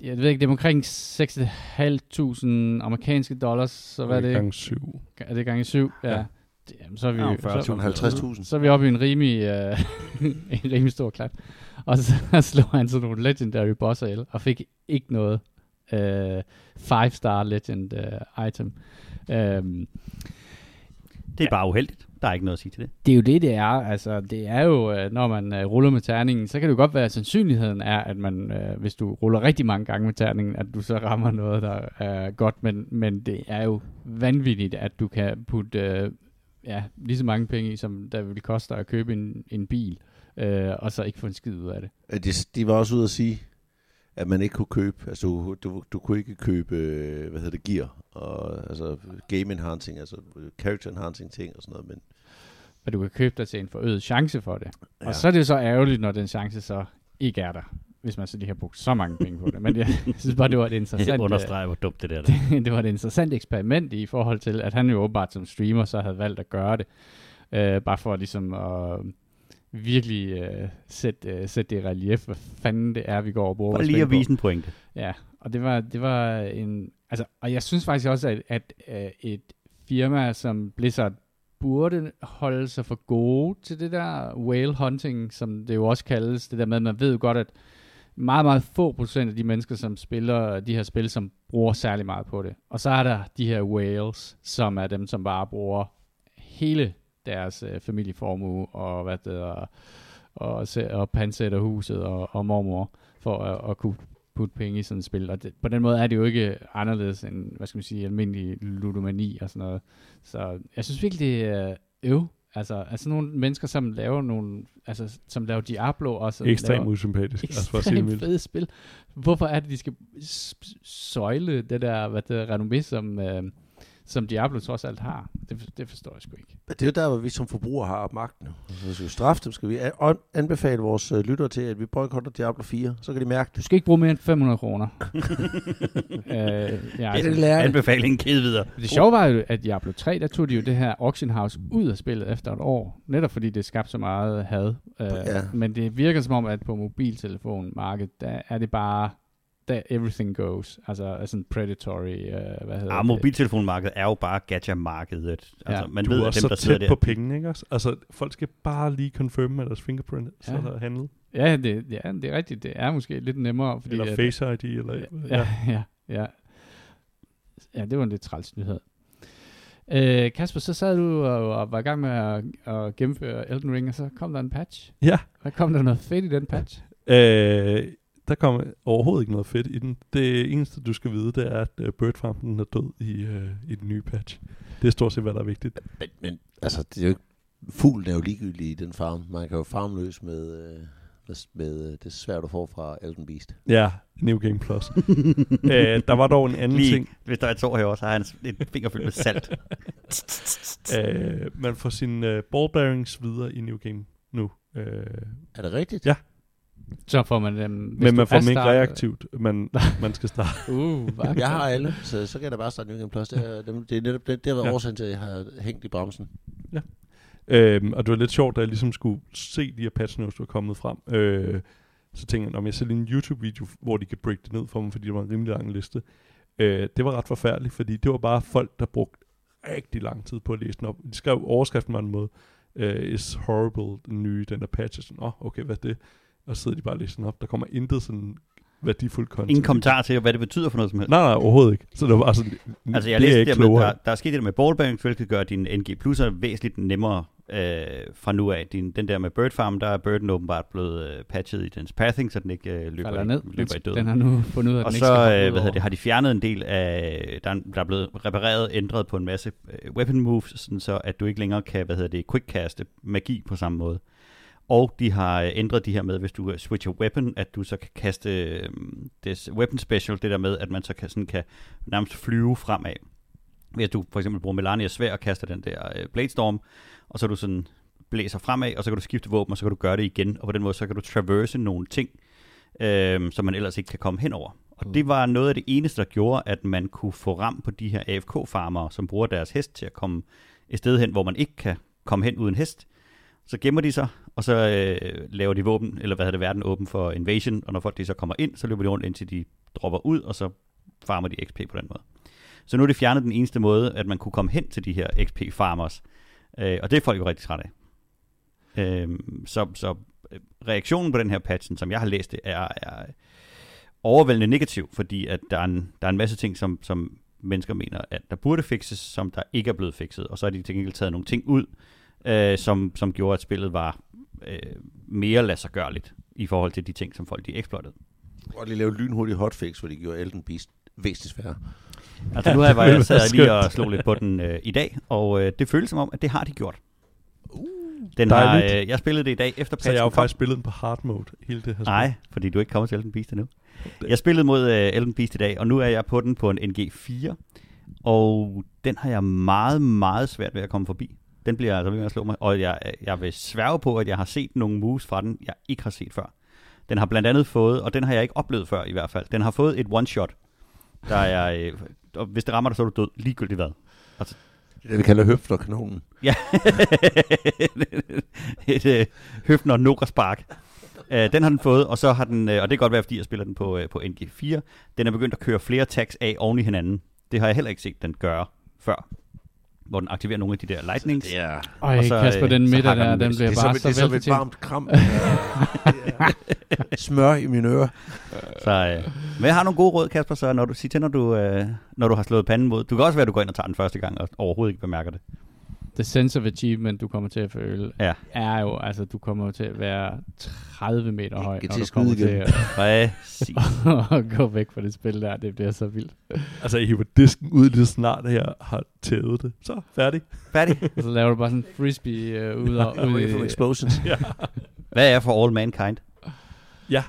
Jeg ved ikke, det er omkring 6.500 amerikanske dollars, så hvad er det? Gang syv. Er det gange syv? Ja. Ja. Jamen, så er vi, Ja, så, 40.000. 50.000. så er vi oppe i en rimelig, øh, en rimelig stor klat. Og så slog han sådan nogle legendary bosser ihjel, og fik ikke noget øh, five star legend øh, item. Øhm, Det er bare uheldigt. Der er ikke noget at sige til det. det er jo det, det er. Altså, det er jo, øh, når man øh, ruller med terningen, så kan det jo godt være, at sandsynligheden er, at man, øh, hvis du ruller rigtig mange gange med terningen, at du så rammer noget, der er godt. Men, men det er jo vanvittigt, at du kan putte øh, ja, lige så mange penge i, som der vil koste dig at købe en, en bil, øh, og så ikke få en skid ud af det. Øh, De, de var også ude at sige, at man ikke kunne købe, altså du, du, du kunne ikke købe, hvad hedder det, gear, og altså game enhancing, altså character enhancing ting og sådan noget, men Og du kan købe dig til en forøget chance for det. Ja. Og så er det så ærgerligt, når den chance så ikke er der, hvis man så lige har brugt så mange penge på det. Men jeg synes bare, det var et Det interessant... øh, understreger, hvor dumt det der er. det, det var et interessant eksperiment i forhold til, at han jo åbenbart som streamer så havde valgt at gøre det. Øh, bare for ligesom at virkelig øh, sætte, øh, sætte det i relief, hvad fanden det er, vi går og bruger Bare vores lige at vise en pointe. Ja, og det var, det var en... Altså, og jeg synes faktisk også, at, at, at et firma som Blizzard burde holde sig for gode til det der whale hunting, som det jo også kaldes. Det der med, at man ved jo godt, at meget, meget få procent af de mennesker, som spiller de her spil, som bruger særlig meget på det. Og så er der de her whales, som er dem, som bare bruger hele deres øh, familieformue og hvad det hedder, og, og pansætter huset og, og mormor for at, at kunne putte penge i sådan et spil. Og det, på den måde er det jo ikke anderledes end, hvad skal man sige, almindelig ludomani og sådan noget. Så jeg synes virkelig, det er øv. Altså, altså nogle mennesker, som laver nogle, altså, som laver Diablo og som Ekstremt laver usympatisk. Altså ekstremt fede spil. Hvorfor er det, de skal søjle det der, hvad det er, renommé, som, øh, som Diablo trods alt har? Det, det forstår jeg sgu ikke. Men det er jo der, hvor vi som forbrugere har magten. Så hvis vi straffe dem, skal vi an- anbefale vores øh, lyttere til, at vi boykotter Diablo 4. Så kan de mærke Du skal ikke bruge mere end 500 kroner. øh, ja, altså, det lærer Anbefalingen givet videre. Det sjove var jo, at Diablo 3, der tog de jo det her auction house ud af spillet efter et år. Netop fordi det skabte så meget had. Øh, Ja. Men det virker som om, at på mobiltelefonmarkedet, der er det bare, der everything goes. Altså sådan predatory, øh, hvad hedder Ah, det? mobiltelefonmarkedet er jo bare gacha-markedet. Altså, Ja. man du ved, er at også dem, der så tæt der, på pengene, ikke også? Altså, folk skal bare lige confirm med deres fingerprint, så Ja. er der handlet. Ja, det, ja, det er rigtigt. Det er måske lidt nemmere. Fordi Eller at, Face ID, eller... Ja, ja, ja. Ja, det var en lidt træls nyhed. Øh, Kasper, så sad du og, og var i gang med at, at gennemføre Elden Ring, og så kom der en patch. Ja, Hvad kom der noget fedt i den patch? øh, der kommer overhovedet ikke noget fedt i den. Det eneste, du skal vide, det er, at Bird Farm den er død i, uh, i den nye patch. Det er stort set, hvad der er vigtigt. Men, men altså, det er jo ikke, fuglen er jo ligegyldig i den farm. Man kan jo farme løs med, øh, med, med øh, det svært, du får fra Elden Beast. Ja, New Game Plus. øh, der var dog en anden Lige, ting. hvis der er tår herovre, så har han et finger fyldt med salt. Øh, man får sine uh, ball bearings videre i New Game nu. Øh, Er det rigtigt? Ja. Så får man dem... hvis men man får dem ikke startet- reaktivt. Man, man skal starte. Uh? Jeg har alle, så, så kan jeg da bare starte New Game Plus. Det er, det, er netop det, det har været Ja. ja. årsagen til, at jeg har hængt i bremsen. Øhm, og det var lidt sjovt, da jeg ligesom skulle se de her patch notes, der var kommet frem. Øh, så tænkte jeg, om jeg ser lige en YouTube-video, hvor de kan break det ned for mig, fordi det var en rimelig lang liste. Øh, det var ret forfærdeligt, fordi det var bare folk, der brugte rigtig lang tid på at læse den op. De skrev overskriften på en måde, uh, is horrible, den nye, den der patch. Sådan, åh, oh, okay, hvad er det? Og så sidder de bare og læser den op. Der kommer intet sådan værdifuldt content. Ingen kommentar til, hvad det betyder for noget som helst. Nej, nej, overhovedet ikke. Så det var bare sådan, Altså, jeg det er læste ikke det med, der, der er sket det der med ballbearings, hvilket gør din NG Plus'er væsentligt nemmere øh, fra nu af. Din, den der med Bird Farm, der er Birden åbenbart blevet øh, patchet i dens pathing, så den ikke øh, løber, falder i, ned. løber i døden. Den har nu fundet ud af, at Og den så ikke skal øh, hvad hedder det, har de fjernet en del af, der er, der er blevet repareret, ændret på en masse øh, weapon moves, sådan så at du ikke længere kan, hvad hedder det, quickcaste magi på samme måde. Og de har øh, ændret de her med, hvis du øh, switcher weapon, at du så kan kaste øh, det weapon special, det der med, at man så kan, sådan kan nærmest flyve fremad. Hvis du for eksempel bruger Melanias svær og kaster den der øh, Bladestorm, og så er du sådan blæser fremad, og så kan du skifte våben, og så kan du gøre det igen, og på den måde, så kan du traverse nogle ting, øh, som man ellers ikke kan komme hen over. Og Mm. det var noget af det eneste, der gjorde, at man kunne få ram på de her AFK-farmere, som bruger deres hest til at komme et sted hen, hvor man ikke kan komme hen uden hest. Så gemmer de sig, og så øh, laver de våben, eller hvad hedder det, verden åben for invasion, og når folk de så kommer ind, så løber de rundt indtil de dropper ud, og så farmer de XP på den måde. Så nu er det fjernet den eneste måde, at man kunne komme hen til de her XP-farmers, øh, og det er folk jo rigtig trætte af. Øh, så, så øh, reaktionen på den her patchen, som jeg har læst det, er, er overvældende negativ, fordi at der er en, der er en masse ting, som, som mennesker mener, at der burde fikses, som der ikke er blevet fikset, og så har de til gengæld taget nogle ting ud, øh, som, som gjorde, at spillet var øh, mere ladsiggørligt i forhold til de ting, som folk de exploitede. Og lige lave et lynhurtigt hotfix, hvor de gjorde Elden Beast væsentligt sværere. Altså nu har jeg, jeg sad lige og slog lidt på den øh, i dag, og øh, det føles som om, at det har de gjort. Uh. Den har, Dejligt. øh, jeg spillede det i dag efter Så jeg har jo patchen kom. faktisk spillet den på hard mode, hele det her spil. Nej, fordi du er ikke kommet til Elden Beast endnu. Jeg spillede mod uh, Elden Beast i dag, og nu er jeg på den på en NG4, og den har jeg meget, meget svært ved at komme forbi. Den bliver altså ved med at slå mig, og jeg, jeg vil sværge på, at jeg har set nogle moves fra den, jeg ikke har set før. Den har blandt andet fået, og den har jeg ikke oplevet før i hvert fald, den har fået et one-shot, der er, øh, og hvis det rammer dig, så er du død, ligegyldigt hvad. Det er det, vi kalder høfterkanonen. Ja. Et øh, høften og nukker spark. Øh, den har den fået, og så har den, øh, og det kan godt være, fordi jeg spiller den på, øh, på NG4, den er begyndt at køre flere tags af oven i hinanden. Det har jeg heller ikke set den gøre før. Hvor den aktiverer nogle af de der lightnings. Det er, Øj, Og så, Kasper, øh, den så midter hakker der, den den bliver det er bare et- det er så som et varmt kram. Smør i mine ører. Så, øh, men jeg har nogle gode råd, Kasper, så når du, sig til, når du, øh, når du har slået panden mod. Du kan også være, at du går ind og tager den første gang, og overhovedet ikke bemærker det. The sense of achievement, du kommer til at føle, Ja. er jo, altså, du kommer til at være 30 meter høj, når til du kommer skyde til igen. at, at gå væk fra det spil der. Det bliver så vildt. Altså, jeg hiver disken ud lige snart, at jeg har tævet det. Så, færdig. Færdig. Og så laver du bare sådan en frisbee uh, ud, og, ud i, explosions. ja. Hvad er for all mankind? ja.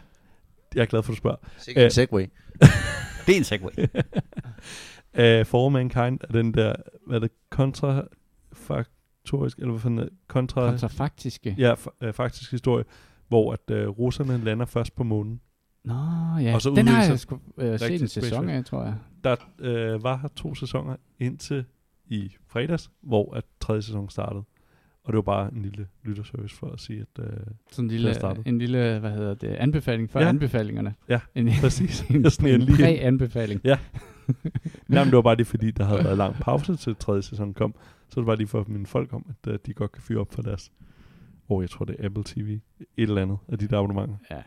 Jeg er glad for, at du spørger. Sikkert en Øh. segway. Det er en segway. Uh, For All Mankind er den der, hvad er det, kontrafaktorisk, eller hvad fanden kontra... kontrafaktiske. Ja, øh, faktisk historie, hvor at uh, russerne lander først på månen. Nå, ja. Og så den har jeg sgu, uh, set en sæson af, tror jeg. Der uh, var her to sæsoner indtil i fredags, hvor at tredje sæson startede. Og det var bare en lille lytterservice for at sige, at uh, Sådan en lille, en lille, hvad hedder det, anbefaling for Ja. ja. anbefalingerne. Ja, en, præcis. en, en lige ind. præ-anbefaling. Nej, men det var bare det, fordi der havde været lang pause til tredje sæson kom. Så det var lige for mine folk om, at uh, de godt kan fyre op for deres, oh, jeg tror det er Apple TV, et eller andet af de der abonnementer. Ja,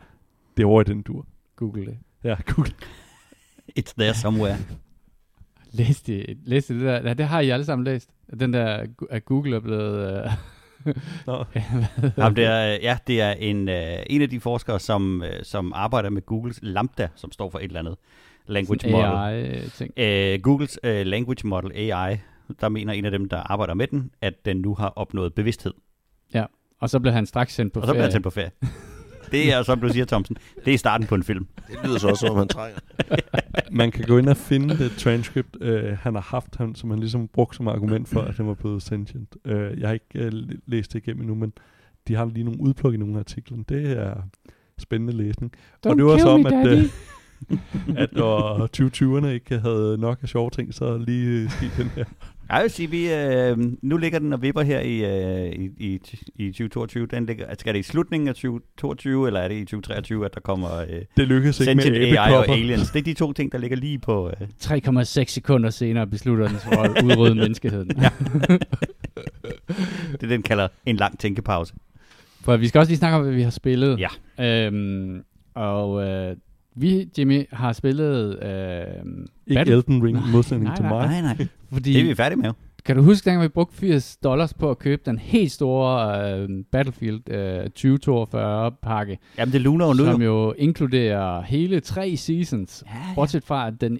Det er over i den dur. google det. Ja, Google. It's there somewhere. læste, I, læste I det der? Ja, det har I alle sammen læst. Den der, at Google er blevet... Uh, Nå. Jamen, det er, ja, det er en, en af de forskere, som, som arbejder med Googles Lambda, som står for et eller andet language model. AI-ting. Uh, Googles uh, language model AI, der mener en af dem, der arbejder med den, at den nu har opnået bevidsthed. Og så blev han straks sendt på Og så bliver ferie. han sendt på ferie. Det er, som du siger, Thomsen, det er starten på en film. Det lyder så også, som om han trænger. Man kan gå ind og finde det transcript, øh, han har haft, han, som han ligesom brugt som argument for, at han var blevet sentient. Øh, jeg har ikke øh, læst det igennem endnu, men de har lige nogle udpluk i nogle af artiklerne. Det er spændende læsning. Don't og det var så om, me, at, øh, at når 2020'erne ikke havde nok af sjove ting, så lige øh, sket den her. Jeg vil sige, vi, øh, nu ligger den og vipper her i, øh, i, i, i 2022. Den ligger, altså, er det i slutningen af 2022, eller er det i 2023, at der kommer øh, Det lykkedes ikke med AI og. Aliens? Det er de to ting, der ligger lige på... Øh, 3,6 sekunder senere beslutter den sig for at udrydde menneskeheden. Ja. det, den kalder en lang tænkepause. For vi skal også lige snakke om, hvad vi har spillet. Ja. Øhm, og øh, vi, Jimmy, har spillet... Øh, Ikke Battle- Elden Ring, i modsætning Nej, til nej, mig. Nej, nej. fordi, Det er vi færdige med. Kan du huske, dengang vi brugte 80 dollars på at købe den helt store øh, Battlefield øh, 2042 pakke, Jamen, det luner jo nu. som jo. jo inkluderer hele tre seasons. Ja, ja. Bortset fra, at den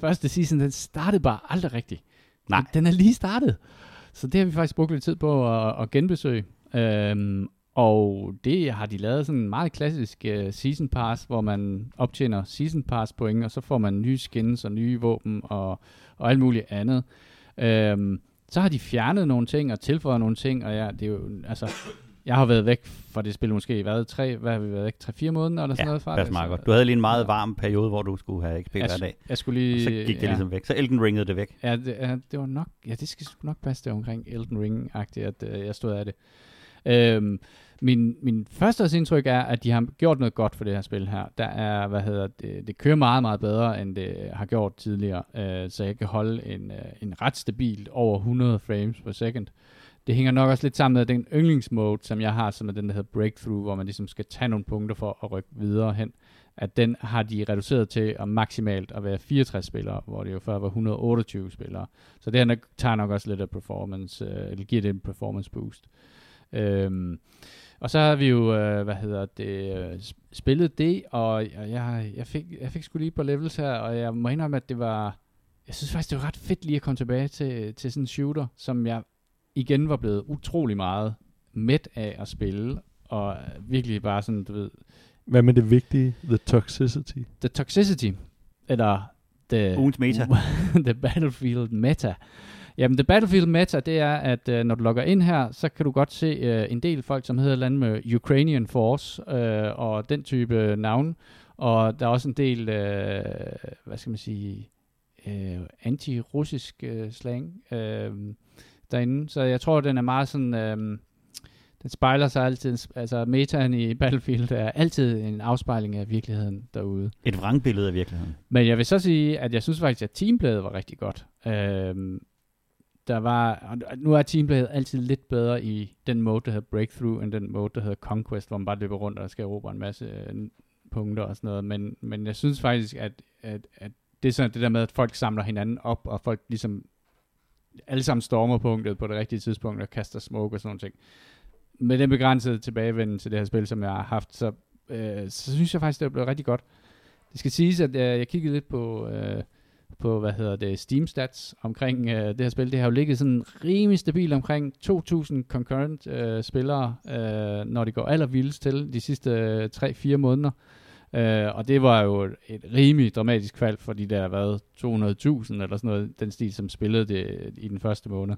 første season, den startede bare aldrig rigtigt. Nej. Den er lige startet. Så det har vi faktisk brugt lidt tid på at, at genbesøge. Øhm, og det har de lavet sådan en meget klassisk uh, season pass, hvor man optjener season pass point, og så får man nye skins og nye våben og, og alt muligt andet. Øhm, så har de fjernet nogle ting og tilføjet nogle ting, og ja, det er jo, altså, jeg har været væk fra det spil måske, hvad, tre, hvad har vi været væk, tre-fire måneder eller sådan Ja, noget fra det meget godt. Du havde lige en meget varm periode, hvor du skulle have XP hver dag. jeg skulle Og lige... så gik det ja. ligesom væk. Så Elden ringede det væk. Ja, det, ja, det var nok, ja, det skal nok passe det omkring Elden Ring-agtigt, at øh, jeg stod af det. Øhm, min, min første indtryk er, at de har gjort noget godt for det her spil her. Der er, hvad hedder det, det kører meget, meget bedre, end det har gjort tidligere, øh, så jeg kan holde en, øh, en ret stabil over 100 frames per second. Det hænger nok også lidt sammen med den yndlingsmode, som jeg har, som er den, der hedder Breakthrough, hvor man ligesom skal tage nogle punkter for at rykke videre hen. At den har de reduceret til at maksimalt at være 64 spillere, hvor det jo før var 128 spillere. Så det her tager nok også lidt af performance, øh, eller giver det en performance boost. Øhm, og så har vi jo, øh, hvad hedder det, øh, sp- spillet det, og og jeg, jeg, fik, jeg fik sgu lige på levels her, og jeg må indrømme, at det var, jeg synes faktisk, det var ret fedt lige at komme tilbage til, til sådan en shooter, som jeg igen var blevet utrolig meget mæt af at spille, og virkelig bare sådan, du ved, Hvad med det vigtige? The toxicity. the toxicity, eller the, Ugens meta. the Battlefield meta. Jamen, the Battlefield meta, det er, at øh, når du logger ind her, så kan du godt se øh, en del folk, som hedder land med Ukrainian Force øh, og den type navn. Og der er også en del, øh, hvad skal man sige, øh, anti-russisk øh, slang øh, derinde. Så jeg tror, den er meget sådan... Øh, den spejler sig altid, altså metaen i Battlefield er altid en afspejling af virkeligheden derude. Et vrangbillede af virkeligheden. Men jeg vil så sige, at jeg synes faktisk, at teampladet var rigtig godt. Øhm, der var, og nu er teampladet altid lidt bedre i den mode, der hedder Breakthrough, end den mode, der hedder Conquest, hvor man bare løber rundt og skal erobre en masse øh, punkter og sådan noget. Men, men jeg synes faktisk, at, at, at det er sådan det der med, at folk samler hinanden op, og folk ligesom alle sammen stormer punktet på det rigtige tidspunkt og kaster smoke og sådan noget. ting. Med den begrænsede tilbagevenden til det her spil, som jeg har haft, så, øh, så synes jeg faktisk, det er blevet rigtig godt. Det skal siges, at øh, jeg kiggede lidt på, øh, på hvad hedder det, Steam Stats omkring øh, det her spil. Det har jo ligget sådan rimelig stabilt omkring 2.000 concurrent øh, spillere, øh, når det går allervildest til de sidste øh, 3-4 måneder. Øh, og det var jo et rimelig dramatisk fald for de der, hvad, 200.000 eller sådan noget, den stil, som spillede det i den første måned.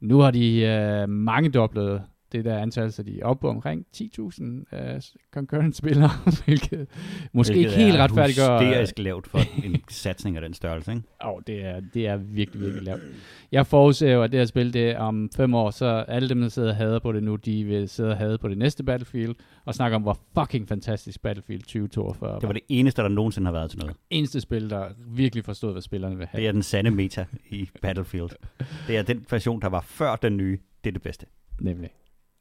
Nu har de øh, mange doblet det der antal, så de er oppe på omkring 10.000 øh, concurrent spillere, hvilket måske Hvilket ikke helt er retfærdiggør... hysterisk lavt for en satsning af den størrelse, ikke? Åh, det er, det er virkelig, virkelig lavt. Jeg forudser jo, at det her spil, det er om fem år, så alle dem, der sidder og hader på det nu, de vil sidde og hade på det næste Battlefield, og snakke om, hvor fucking fantastisk Battlefield 2042 Det var det eneste, der nogensinde har været til noget. eneste spil, der virkelig forstod, hvad spillerne vil have. Det er den sande meta i Battlefield. Det er den version, der var før den nye. Det er det bedste. Nemlig.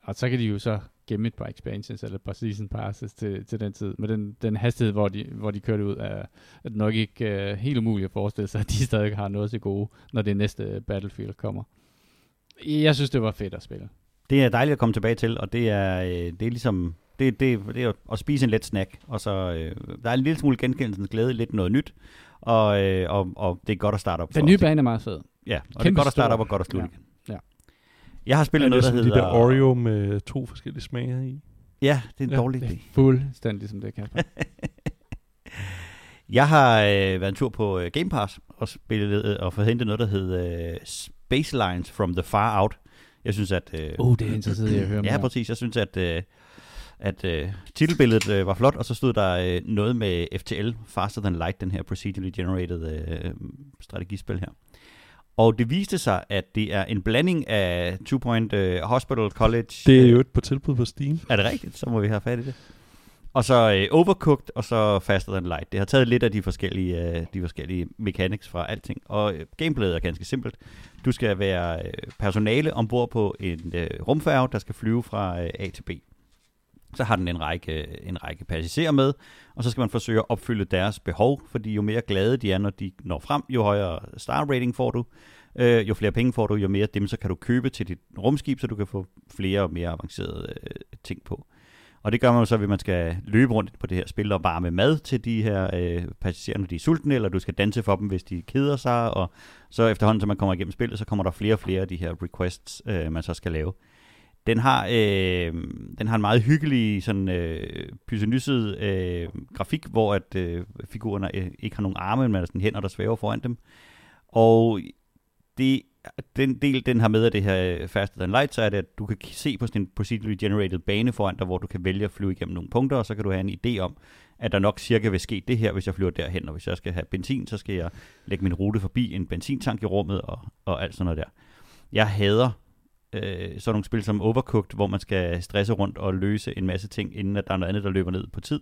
Og så kan de jo så gemme et par expansions eller et par season passes til, til den tid. Med den, den hastighed, hvor de, hvor de kørte ud, er, er det nok ikke uh, helt umuligt at forestille sig, at de stadig har noget til gode, når det næste Battlefield kommer. Jeg synes, det var fedt at spille. Det er dejligt at komme tilbage til, og det er, øh, det er ligesom det, det, det er at spise en let snack, og så øh, der er en lille smule genkendelsens glæde, lidt noget nyt, og, øh, og, og det er godt at starte op. Den nye bane er meget fed. Ja, og det er godt at starte op og godt at slutte ja. igen. Ja. Jeg har spillet noget, der hedder... de der Oreo med to forskellige smager i. Ja, det er en ja, dårlig det er idé. fuldstændig som det, Kasper. Jeg har øh, været en tur på øh, Game Pass og spillet øh, og fået hentet noget, der hedder øh, Spacelines from the Far Out. Jeg synes, at... Øh, uh, det er interessant at høre Ja, mere. præcis. Jeg synes, at, øh, at øh, titelbilledet øh, var flot, og så stod der øh, noget med FTL, Faster Than Light, den her procedurally generated øh, strategispil her. Og det viste sig, at det er en blanding af Two Point øh, Hospital College... Det er øh, jo et på tilbud på Steam. Er det rigtigt? Så må vi have fat i det. Og så øh, Overcooked, og så Faster Than Light. Det har taget lidt af de forskellige, øh, de forskellige mechanics fra alting. Og øh, gameplayet er ganske simpelt. Du skal være øh, personale ombord på en øh, rumfærge, der skal flyve fra øh, A til B. Så har den en række, en række passagerer med, og så skal man forsøge at opfylde deres behov, fordi jo mere glade de er, når de når frem, jo højere star rating får du, øh, jo flere penge får du, jo mere dem så kan du købe til dit rumskib, så du kan få flere og mere avancerede øh, ting på. Og det gør man jo så, ved at man skal løbe rundt på det her spil og varme mad til de her øh, passagerer, når de er sultne, eller du skal danse for dem, hvis de keder sig, og så efterhånden, som man kommer igennem spillet, så kommer der flere og flere af de her requests, øh, man så skal lave. Den har, øh, den har en meget hyggelig, sådan øh, pysenysset øh, grafik, hvor at øh, figurerne øh, ikke har nogen arme, men altså, er sådan hænder, der svæver foran dem. Og det den del, den har med af det her øh, Faster Than Light, så er det, at du kan se på sådan en procedurally generated bane foran dig, hvor du kan vælge at flyve igennem nogle punkter, og så kan du have en idé om, at der nok cirka vil ske det her, hvis jeg flyver derhen, og hvis jeg skal have benzin, så skal jeg lægge min rute forbi en benzintank i rummet, og, og alt sådan noget der. Jeg hader øh, sådan nogle spil som Overcooked, hvor man skal stresse rundt og løse en masse ting, inden at der er noget andet, der løber ned på tid.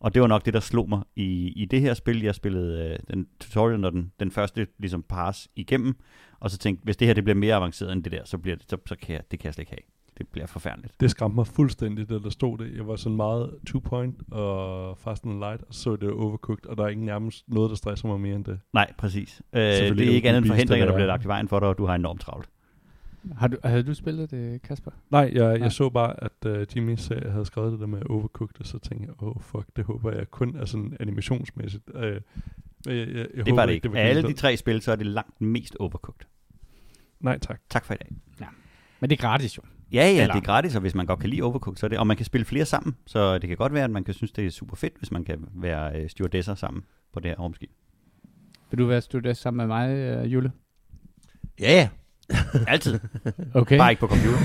Og det var nok det, der slog mig i, i det her spil. Jeg spillede øh, den tutorial, når den, den første ligesom pass igennem, og så tænkte hvis det her det bliver mere avanceret end det der, så, bliver det, så, så kan jeg, det kan jeg slet ikke have. Det bliver forfærdeligt. Det skræmte mig fuldstændig, da der stod det. Jeg var sådan meget two point og fast and light, og så det overcooked, og der er ikke nærmest noget, der stresser mig mere end det. Nej, præcis. Øh, det er ikke det andet end forhindringer, der bliver er. lagt i vejen for dig, og du har enormt travlt. Har du, havde du spillet det, Kasper? Nej, jeg, Nej. jeg så bare, at uh, Jimmy sagde, at jeg havde skrevet det der med overcooked, og så tænkte jeg, åh oh, fuck, det håber jeg kun er sådan animationsmæssigt. Uh, jeg, jeg, jeg, Det håber var det ikke. var Af alle de tre spil, så er det langt mest overcooked. Nej, tak. Tak for i dag. Men det er gratis jo. Ja, ja, Eller- det er gratis, og hvis man godt kan lide Overcooked, så er det, og man kan spille flere sammen, så det kan godt være, at man kan synes, det er super fedt, hvis man kan være øh, stewardesser sammen på det her rumskib. Vil du være student sammen med mig, øh, Jule? Ja, ja. Altid. Okay. Bare ikke på computer.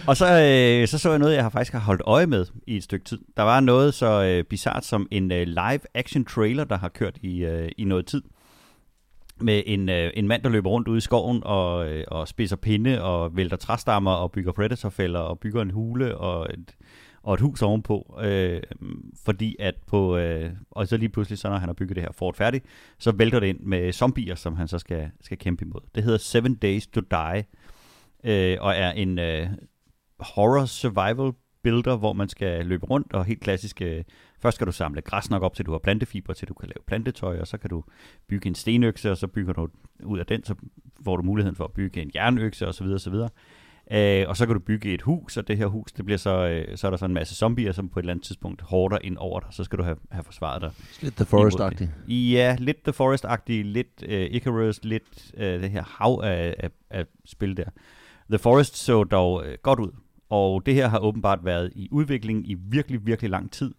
og så, øh, så så jeg noget, jeg har faktisk har holdt øje med i et stykke tid. Der var noget så øh, bizart som en øh, live action trailer, der har kørt i, øh, i noget tid. Med en, øh, en mand, der løber rundt ude i skoven og, øh, og spidser pinde og vælter træstammer og bygger predatorfælder og bygger en hule og et, og et hus ovenpå. Øh, fordi at på... Øh, og så lige pludselig, så når han har bygget det her fort færdigt, så vælter det ind med zombier, som han så skal, skal kæmpe imod. Det hedder Seven Days to Die, øh, og er en øh, horror survival builder, hvor man skal løbe rundt, og helt klassisk, øh, først skal du samle græs nok op, til du har plantefiber, til du kan lave plantetøj, og så kan du bygge en stenøkse, og så bygger du ud af den, så får du muligheden for at bygge en jernøkse, osv. osv. Øh, og så kan du bygge et hus, og det her hus, det bliver så, øh, så er der så en masse zombier, som på et eller andet tidspunkt hårder ind over dig, så skal du have, have forsvaret dig. Lidt The Forest-agtigt. Ja, lidt The Forest-agtig, lidt uh, Icarus, lidt uh, det her hav af, af, af spil der. The Forest så dog uh, godt ud, og det her har åbenbart været i udvikling i virkelig, virkelig lang tid,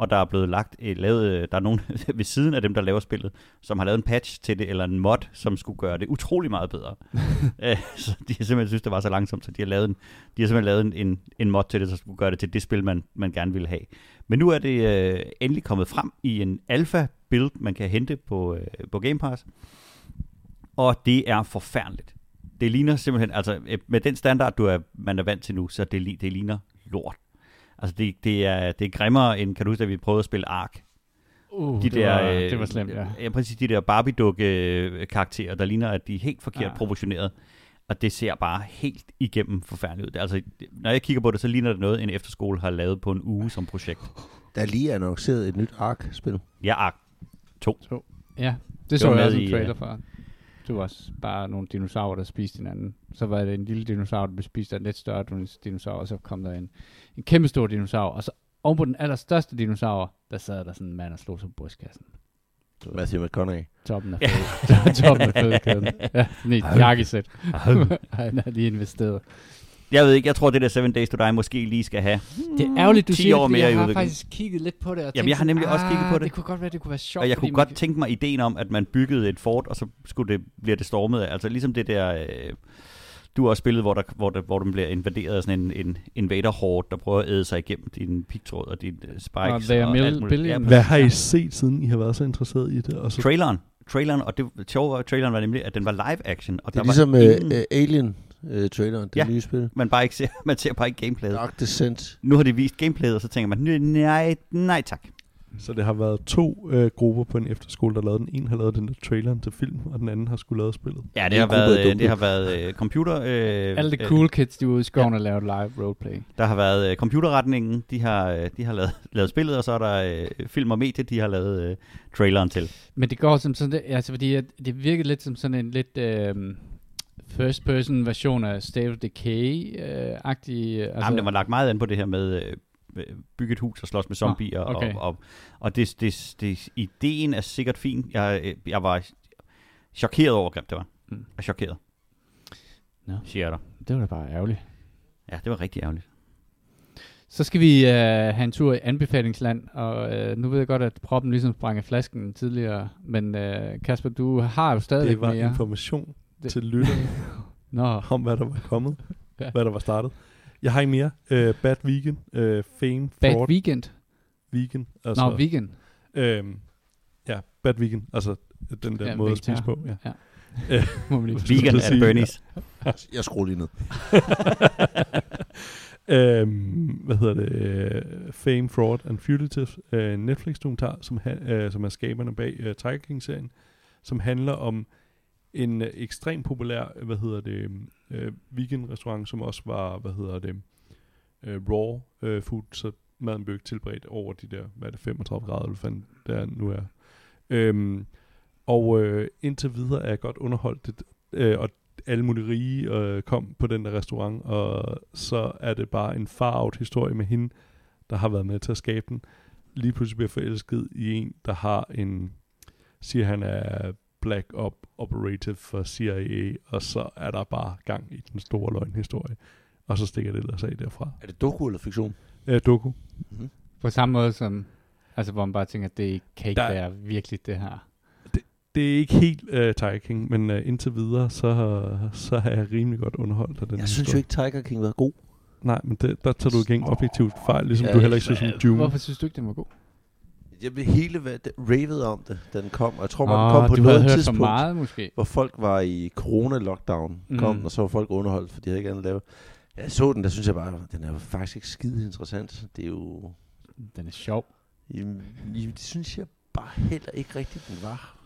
og der er blevet lagt et, lavet, øh, der er nogen ved siden af dem, der laver spillet, som har lavet en patch til det, eller en mod, som skulle gøre det utrolig meget bedre. Øh, så de har simpelthen synes, det var så langsomt, så de har, lavet en, de har simpelthen lavet en, en, en mod til det, der skulle gøre det til det spil, man, man gerne ville have. Men nu er det øh, endelig kommet frem i en alpha-build, man kan hente på, øh, på Game Pass. Og det er forfærdeligt. Det ligner simpelthen, altså øh, med den standard, du er, man er vant til nu, så det, det ligner lort. Altså det, det, er, det er grimmere end, kan du huske, da vi prøvede at spille Ark? Uh, De det, der, var, øh, det var slemt, ja. Ja, præcis de der Barbie-dukke-karakterer, der ligner, at de er helt forkert Ja. ja. proportioneret. Og det ser bare helt igennem forfærdeligt ud. Altså, når jeg kigger på det, så ligner det noget, en efterskole har lavet på en uge som projekt. Der er lige annonceret et nyt Ark-spil. Jeg er Ja, det, Det så jeg også en trailer fra. Det var også bare nogle dinosaurer, der spiste hinanden. Så var det en lille dinosaur, der blev spist af en lidt større dinosaur, og så kom der en, en kæmpe stor dinosaur. Og så oven på den allerstørste dinosaur, der sad der sådan en mand og slog sig på brystkassen. Matthew McConaughey. Toppen af føde, toppen af fødekæden. Ja, sådan et jakkesæt. Han har lige investeret. Jeg ved ikke, jeg tror, det der Seven Days to Die måske lige skal have. Det er ærgerligt, du 10 siger år mere i jeg har udvikling. faktisk kigget lidt på det. Og Jamen, jeg har nemlig også kigget på "Ah, det." Det kunne godt være, det kunne være sjovt. Og jeg kunne man godt kan- tænke mig ideen om, at man byggede et fort, og så skulle det, bliver det stormet. Altså ligesom det der... Øh, du har også spillet, hvor, der, hvor, der, hvor den bliver invaderet af sådan en, en invader-horde, der prøver at æde sig igennem din pigtråd og din uh, spikes. Og og mil- alt muligt. Ja, Hvad har I set, siden I har været så interesseret i det? Og så, traileren. Traileren, og det sjove var, traileren var nemlig, at den var live action. Og Det er der ligesom var uh, ingen, uh, Alien-traileren, det Ja. nye spil. man, bare ikke ser, man ser bare ikke gameplayet. Dark Descent. Nu har de vist gameplayet, og så tænker man, "Nø, nej, nej tak. Så det har været to øh, grupper på en efterskole, der lavede den. En har lavet den der traileren til film, og den anden har skulle lave spillet. Ja, det har været, øh, det har været øh, computer... Øh, Alle de øh, cool kids, de er ude i skoven og laver live roleplay. Der har været øh, computerretningen, de har, øh, de har lavet, lavet spillet, og så er der øh, film og medie, de har lavet øh, traileren til. Men det går som sådan, det, altså fordi at det virker lidt som sådan en lidt øh, first person version af State of Decay-agtig. Øh, Altså, Jamen, den var lagt meget an på det her med øh, bygge et hus og slås med zombier. Ah, okay. og, og, og det, det, det, ideen er sikkert fin. Jeg, jeg var chokeret over, grimt det var. Mm. Jeg er chokeret. Nå. Siger jeg dig. det var da bare ærgerligt. Ja, det var rigtig ærgerligt. Så skal vi øh, have en tur i anbefalingsland, og øh, nu ved jeg godt, at proppen ligesom sprang af flasken tidligere, men øh, Kasper, du har jo stadig Det var mere. information Det- til lytterne Nå, om, hvad der var kommet, ja. hvad der var startet. Jeg har ikke mere. Uh, Bad Vegan, uh, Fame, Bad Fraud, Weekend. Vegan. Altså, Nå, vegan. øhm, ja, Bad Vegan. Altså den der Ja, måde at vegetar. spise på. Ja. Ja. Øh, Må man lige Skulle Vegan at Bernie's. Jeg skruer lige ned. øhm, hvad hedder det? Øh, Fame, Fraud and Fugitive. Øh, Netflix-dokumentar, som, ha- øh, som er skaberne bag øh, Tiger King-serien, som handler om en øh, ekstremt populær, hvad hedder det, øh, vegan-restaurant, som også var, hvad hedder det, øh, raw øh, food, så maden blev ikke tilberedt over de der, hvad er det, 35 grader, eller hvad der nu er. Øhm, og øh, indtil videre er jeg godt underholdt, det, øh, og alle mulige rige øh, kom på den der restaurant, og så er det bare en far historie med hende, der har været med til at skabe den. Lige pludselig bliver forelsket i en, der har en, siger han er black op operative for CIA, og så er der bare gang i den store løgnhistorie. Og så stikker det ellers af derfra. Er det doku eller fiktion? Øh, doku. Mm-hmm. På samme måde som, altså hvor man bare tænker, at det kan ikke Der- være virkelig det her. Det er ikke helt uh, Tiger King, men uh, indtil videre, så, så har jeg rimelig godt underholdt af den Jeg synes jo ikke, Tiger King var god. Nej, men det, der tager du ikke engang objektivt fejl, ligesom Ja, du heller ikke synes om Dune. Hvorfor synes du ikke, den var god? Jeg blev hele hvad, det, ravet om det, da den kom. Og jeg tror, man Åh, kom på du noget for tidspunkt, meget måske. hvor folk var i corona-lockdown. Mm. Kom, den, og så var folk underholdt, for de havde ikke andet at lave. Jeg så den, der synes jeg bare, den er jo faktisk ikke skide interessant. Det er jo... Den er sjov. Jamen, det synes jeg bare heller ikke rigtigt, den var.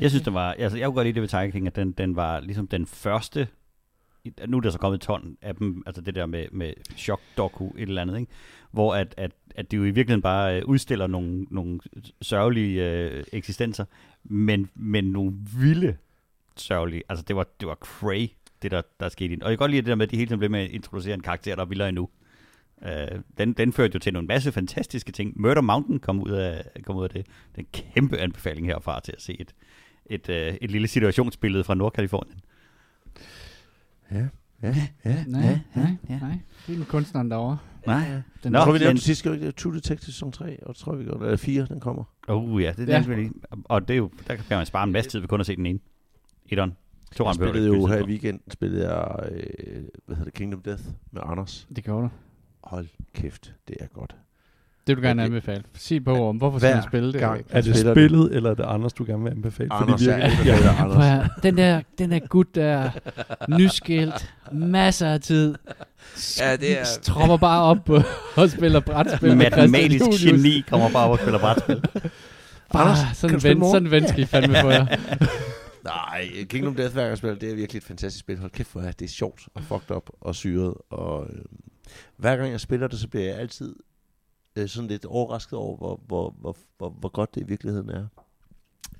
Jeg synes, det var... Altså, jeg kunne godt lide det ved Tiger King, at den, den var ligesom den første... Nu er der så kommet ton af dem, altså det der med, med chok doku et eller andet, ikke? Hvor at, at, at det jo i virkeligheden bare øh, udstiller nogle, nogle sørgelige øh, eksistenser, men, men nogle vilde sørgelige. Altså det var, det var cray, det der, der skete. ind. Og jeg kan godt lide det der med, at de hele tiden blev med at introducere en karakter, der er vildere endnu. Uh, den, den førte jo til nogle masse fantastiske ting. Murder Mountain kom ud af, kom ud af det. Det er en kæmpe anbefaling herfra til at se et, et, uh, et lille situationsbillede fra Nordkalifornien. Ja, ja, ja. Nej, ja, nej, ja. nej. Det er med kunstneren derovre. Nej. Den Nå, tror vi lavede sidste gang, det var True Detective sæson 3, og tror vi godt, eller 4, den kommer. Oh ja, det, Ja. ja. Det, og det er jo, der kan man spare en masse tid ved kun at se den ene. Etteren. Jeg Toeren behøver spillede jo her i weekenden, spillede jeg, øh, hvad hedder det, Kingdom Death med Anders. Det gjorde du. Hold kæft, det er godt. Det vil du gerne Ja, det- anbefale. Sig på om, hvorfor skal Hver man spille det? gang. Er det spillet, eller er det Anders, du gerne vil anbefale? Anders, det jeg virker- anbefaler Prøv Anders. høre, den der, den der gut der, nyskilt, masser af tid, Ja, det er- tropper bare op på, og spiller brætspil Matematisk geni kommer bare op og spiller brætspil. Ah, Anders, kan sådan, ven, sådan en ven skal I fandme få jer. Nej, Kingdom Death spiller, det er virkelig et fantastisk spil. Hold kæft det er sjovt og fucked up og syret. Og øh, hver gang jeg spiller det, så bliver jeg altid øh, sådan lidt overrasket over, hvor, hvor, hvor, hvor, hvor godt det i virkeligheden er.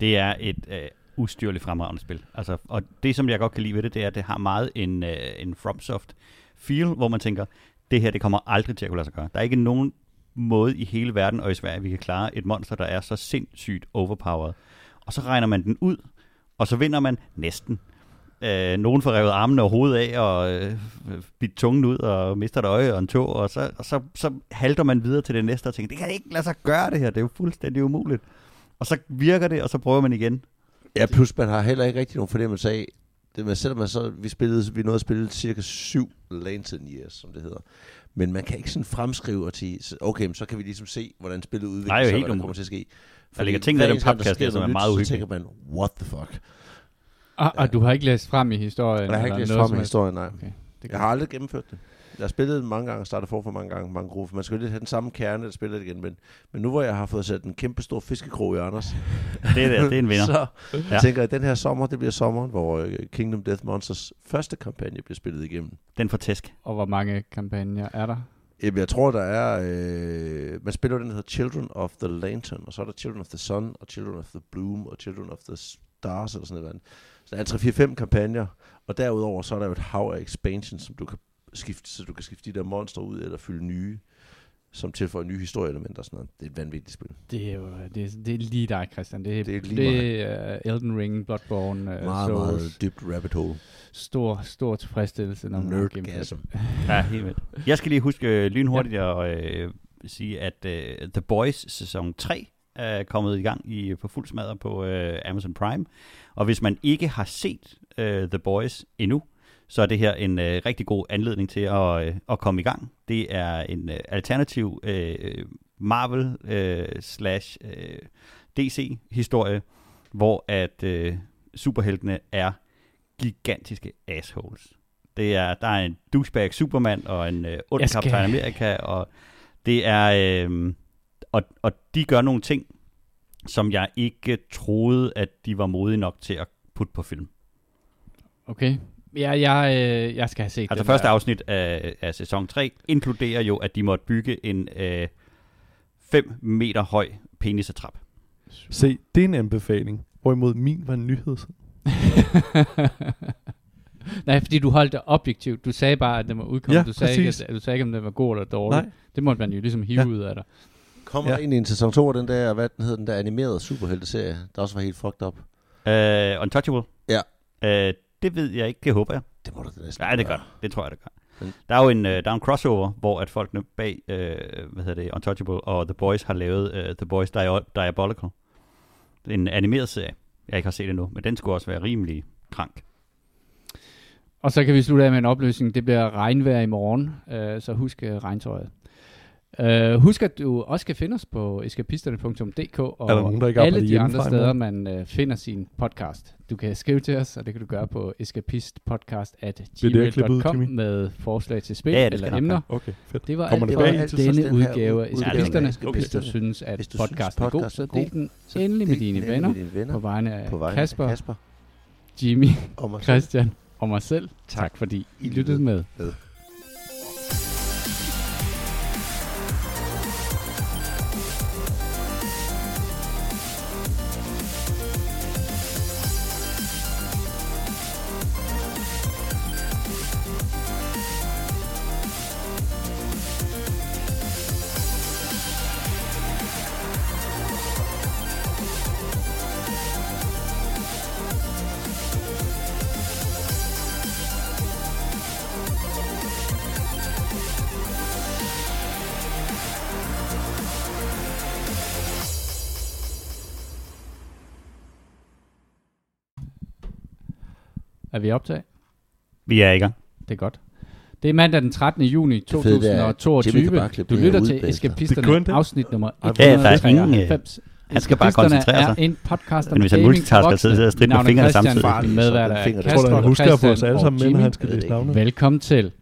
Det er et øh, ustyrligt fremragende spil. Altså, og det, som jeg godt kan lide ved det, det er, at det har meget en, øh, en FromSoft feel, hvor man tænker, det her det kommer aldrig til at kunne lade sig gøre. Der er ikke nogen måde i hele verden og i Sverige, vi kan klare et monster, der er så sindssygt overpowered. Og så regner man den ud, og så vinder man næsten. Øh, nogen får revet armene og hovedet af, og øh, bidt tungen ud, og mister et øje og en tog, og så, og så, så halter man videre til det næste, og tænker, det kan ikke lade sig gøre det her, det er jo fuldstændig umuligt. Og så virker det, og så prøver man igen. Ja, plus man har heller ikke rigtig nogen fornemmelse af, det med, selvom man så, vi, spillede, vi nåede at spille cirka syv Lantern Years, som det hedder. Men man kan ikke sådan fremskrive og sige, okay, men så kan vi ligesom se, hvordan spillet udvikler sig, hvad der kommer til at ske. Der ligger ting ned i den der podcast, som er meget nyt, Så uhyggeligt. tænker man, what the fuck? Og, og du har ikke læst frem i historien? Jeg har ikke læst frem i historien, nej. Okay, det Jeg har aldrig gennemført det. Jeg har spillet det mange gange, startet for for mange gange, mange grupper. Man skal jo lidt have den samme kerne, der spiller det igen. Men, men nu hvor jeg har fået sat en kæmpe stor fiskekrog i Anders, Det er, det er en vinder. så Ja. jeg tænker jeg, at den her sommer, det bliver sommeren, hvor øh, Kingdom Death Monsters første kampagne bliver spillet igennem. Den får tæsk. Og hvor mange kampagner er der? Jamen, jeg tror, der er... Øh, man spiller jo den, der hedder Children of the Lantern, og så er der Children of the Sun, og Children of the Bloom, og Children of the Stars, eller sådan noget. Så der er 3-4-5 kampagner, og derudover så er der jo et hav af expansions, som du kan skifte, så du kan skifte de der monster ud, eller fylde nye, som tilføjer nye historieelementer og sådan noget. Det er et vanvittigt spil. Det er jo det er, det er lige dig, Christian. Det er, Det er lige det er uh, Elden Ring, Bloodborne, uh, Meget, Souls. meget dybt rabbit hole. Stor, stor tilfredsstillelse, når Nerdgasm. Ja, helt vildt. Jeg skal lige huske øh, lynhurtigt at øh, sige, at øh, The Boys sæson 3 er kommet i gang i, på fuld smadre på øh, Amazon Prime. Og hvis man ikke har set øh, The Boys endnu, så er det her en øh, rigtig god anledning til at, øh, at komme i gang. Det er en øh, alternativ øh, Marvel øh, slash øh, DC historie, hvor at øh, superheltene er gigantiske assholes. Det er, der er en douchebag Superman og en øh, ond skal- Captain America, og det er, øh, og, og de gør nogle ting, som jeg ikke troede, at de var modige nok til at putte på film. Okay. Ja, jeg, øh, jeg skal have set Altså den første der. afsnit af, af sæson 3 inkluderer jo, at de måtte bygge en 5 meter høj penisatrap. Se, det er en anbefaling. Hvorimod min var en nyhed. Nej, fordi du holdt det objektivt. Du sagde bare, at den var udkommet. Ja, du, sagde ikke, præcis. at, du sagde ikke, om den var god eller dårlig. Nej. Det måtte man jo ligesom hive Ja. ud af dig. Kommer Ja. der egentlig en sæson 2 af den der, hvad den hedder, den der animerede superhelteserie, der også var helt fucked up? Uh, Untouchable? Ja. Uh, det ved jeg ikke, det håber jeg. Det må du da næsten Nej, det gør det. Tror jeg, det gør. Der er jo en, uh, der er en crossover, hvor at folkene bag uh, hvad hedder det, Untouchable og The Boys har lavet uh, The Boys Dia- Diabolical. En animeret serie. Jeg ikke har set endnu, men den skulle også være rimelig krank. Og så kan vi slutte af med en opløsning. Det bliver regnvejr i morgen, øh, så husk øh, regntøjet. Øh, husk, at du også kan finde os på eskapisterne.dk og Er der nogen, der ikke alle de andre steder, man øh, finder sin podcast. Du kan skrive til os, og det kan du gøre på escapistpodcast at Bliver det her klippet ud, gmail.com Kimi? med forslag til spil Ja, ja, eller emner. Okay, fedt. Det var Kommer alt det for så denne den udgave af Eskapisterne. Eskapisterne. Hvis du synes, at Hvis du synes, podcasten er god, så del den Så endelig med dine venner med dine venner. på vegne af På vegne Kasper, af Kasper Jimmy, og. Christian og mig selv. Tak. Tak fordi I lyttede med. med. Vi optaget? Vi er i gang. Det er godt. Det er mandag den 13. juni fede, det er, at Jimmy 2022. kan bare klippe Du lytter til Eskapisterne, afsnit nummer Ja, der er ingen, øh, 193. han skal bare koncentrere er sig. en podcast om Men hvis han multitasker, så sidder jeg og voksne. stripper Mit navn er fingrene Christian, samtidig. Medvært af os Christian alle og med, Jimmy. han skal læse navnet. Velkommen til.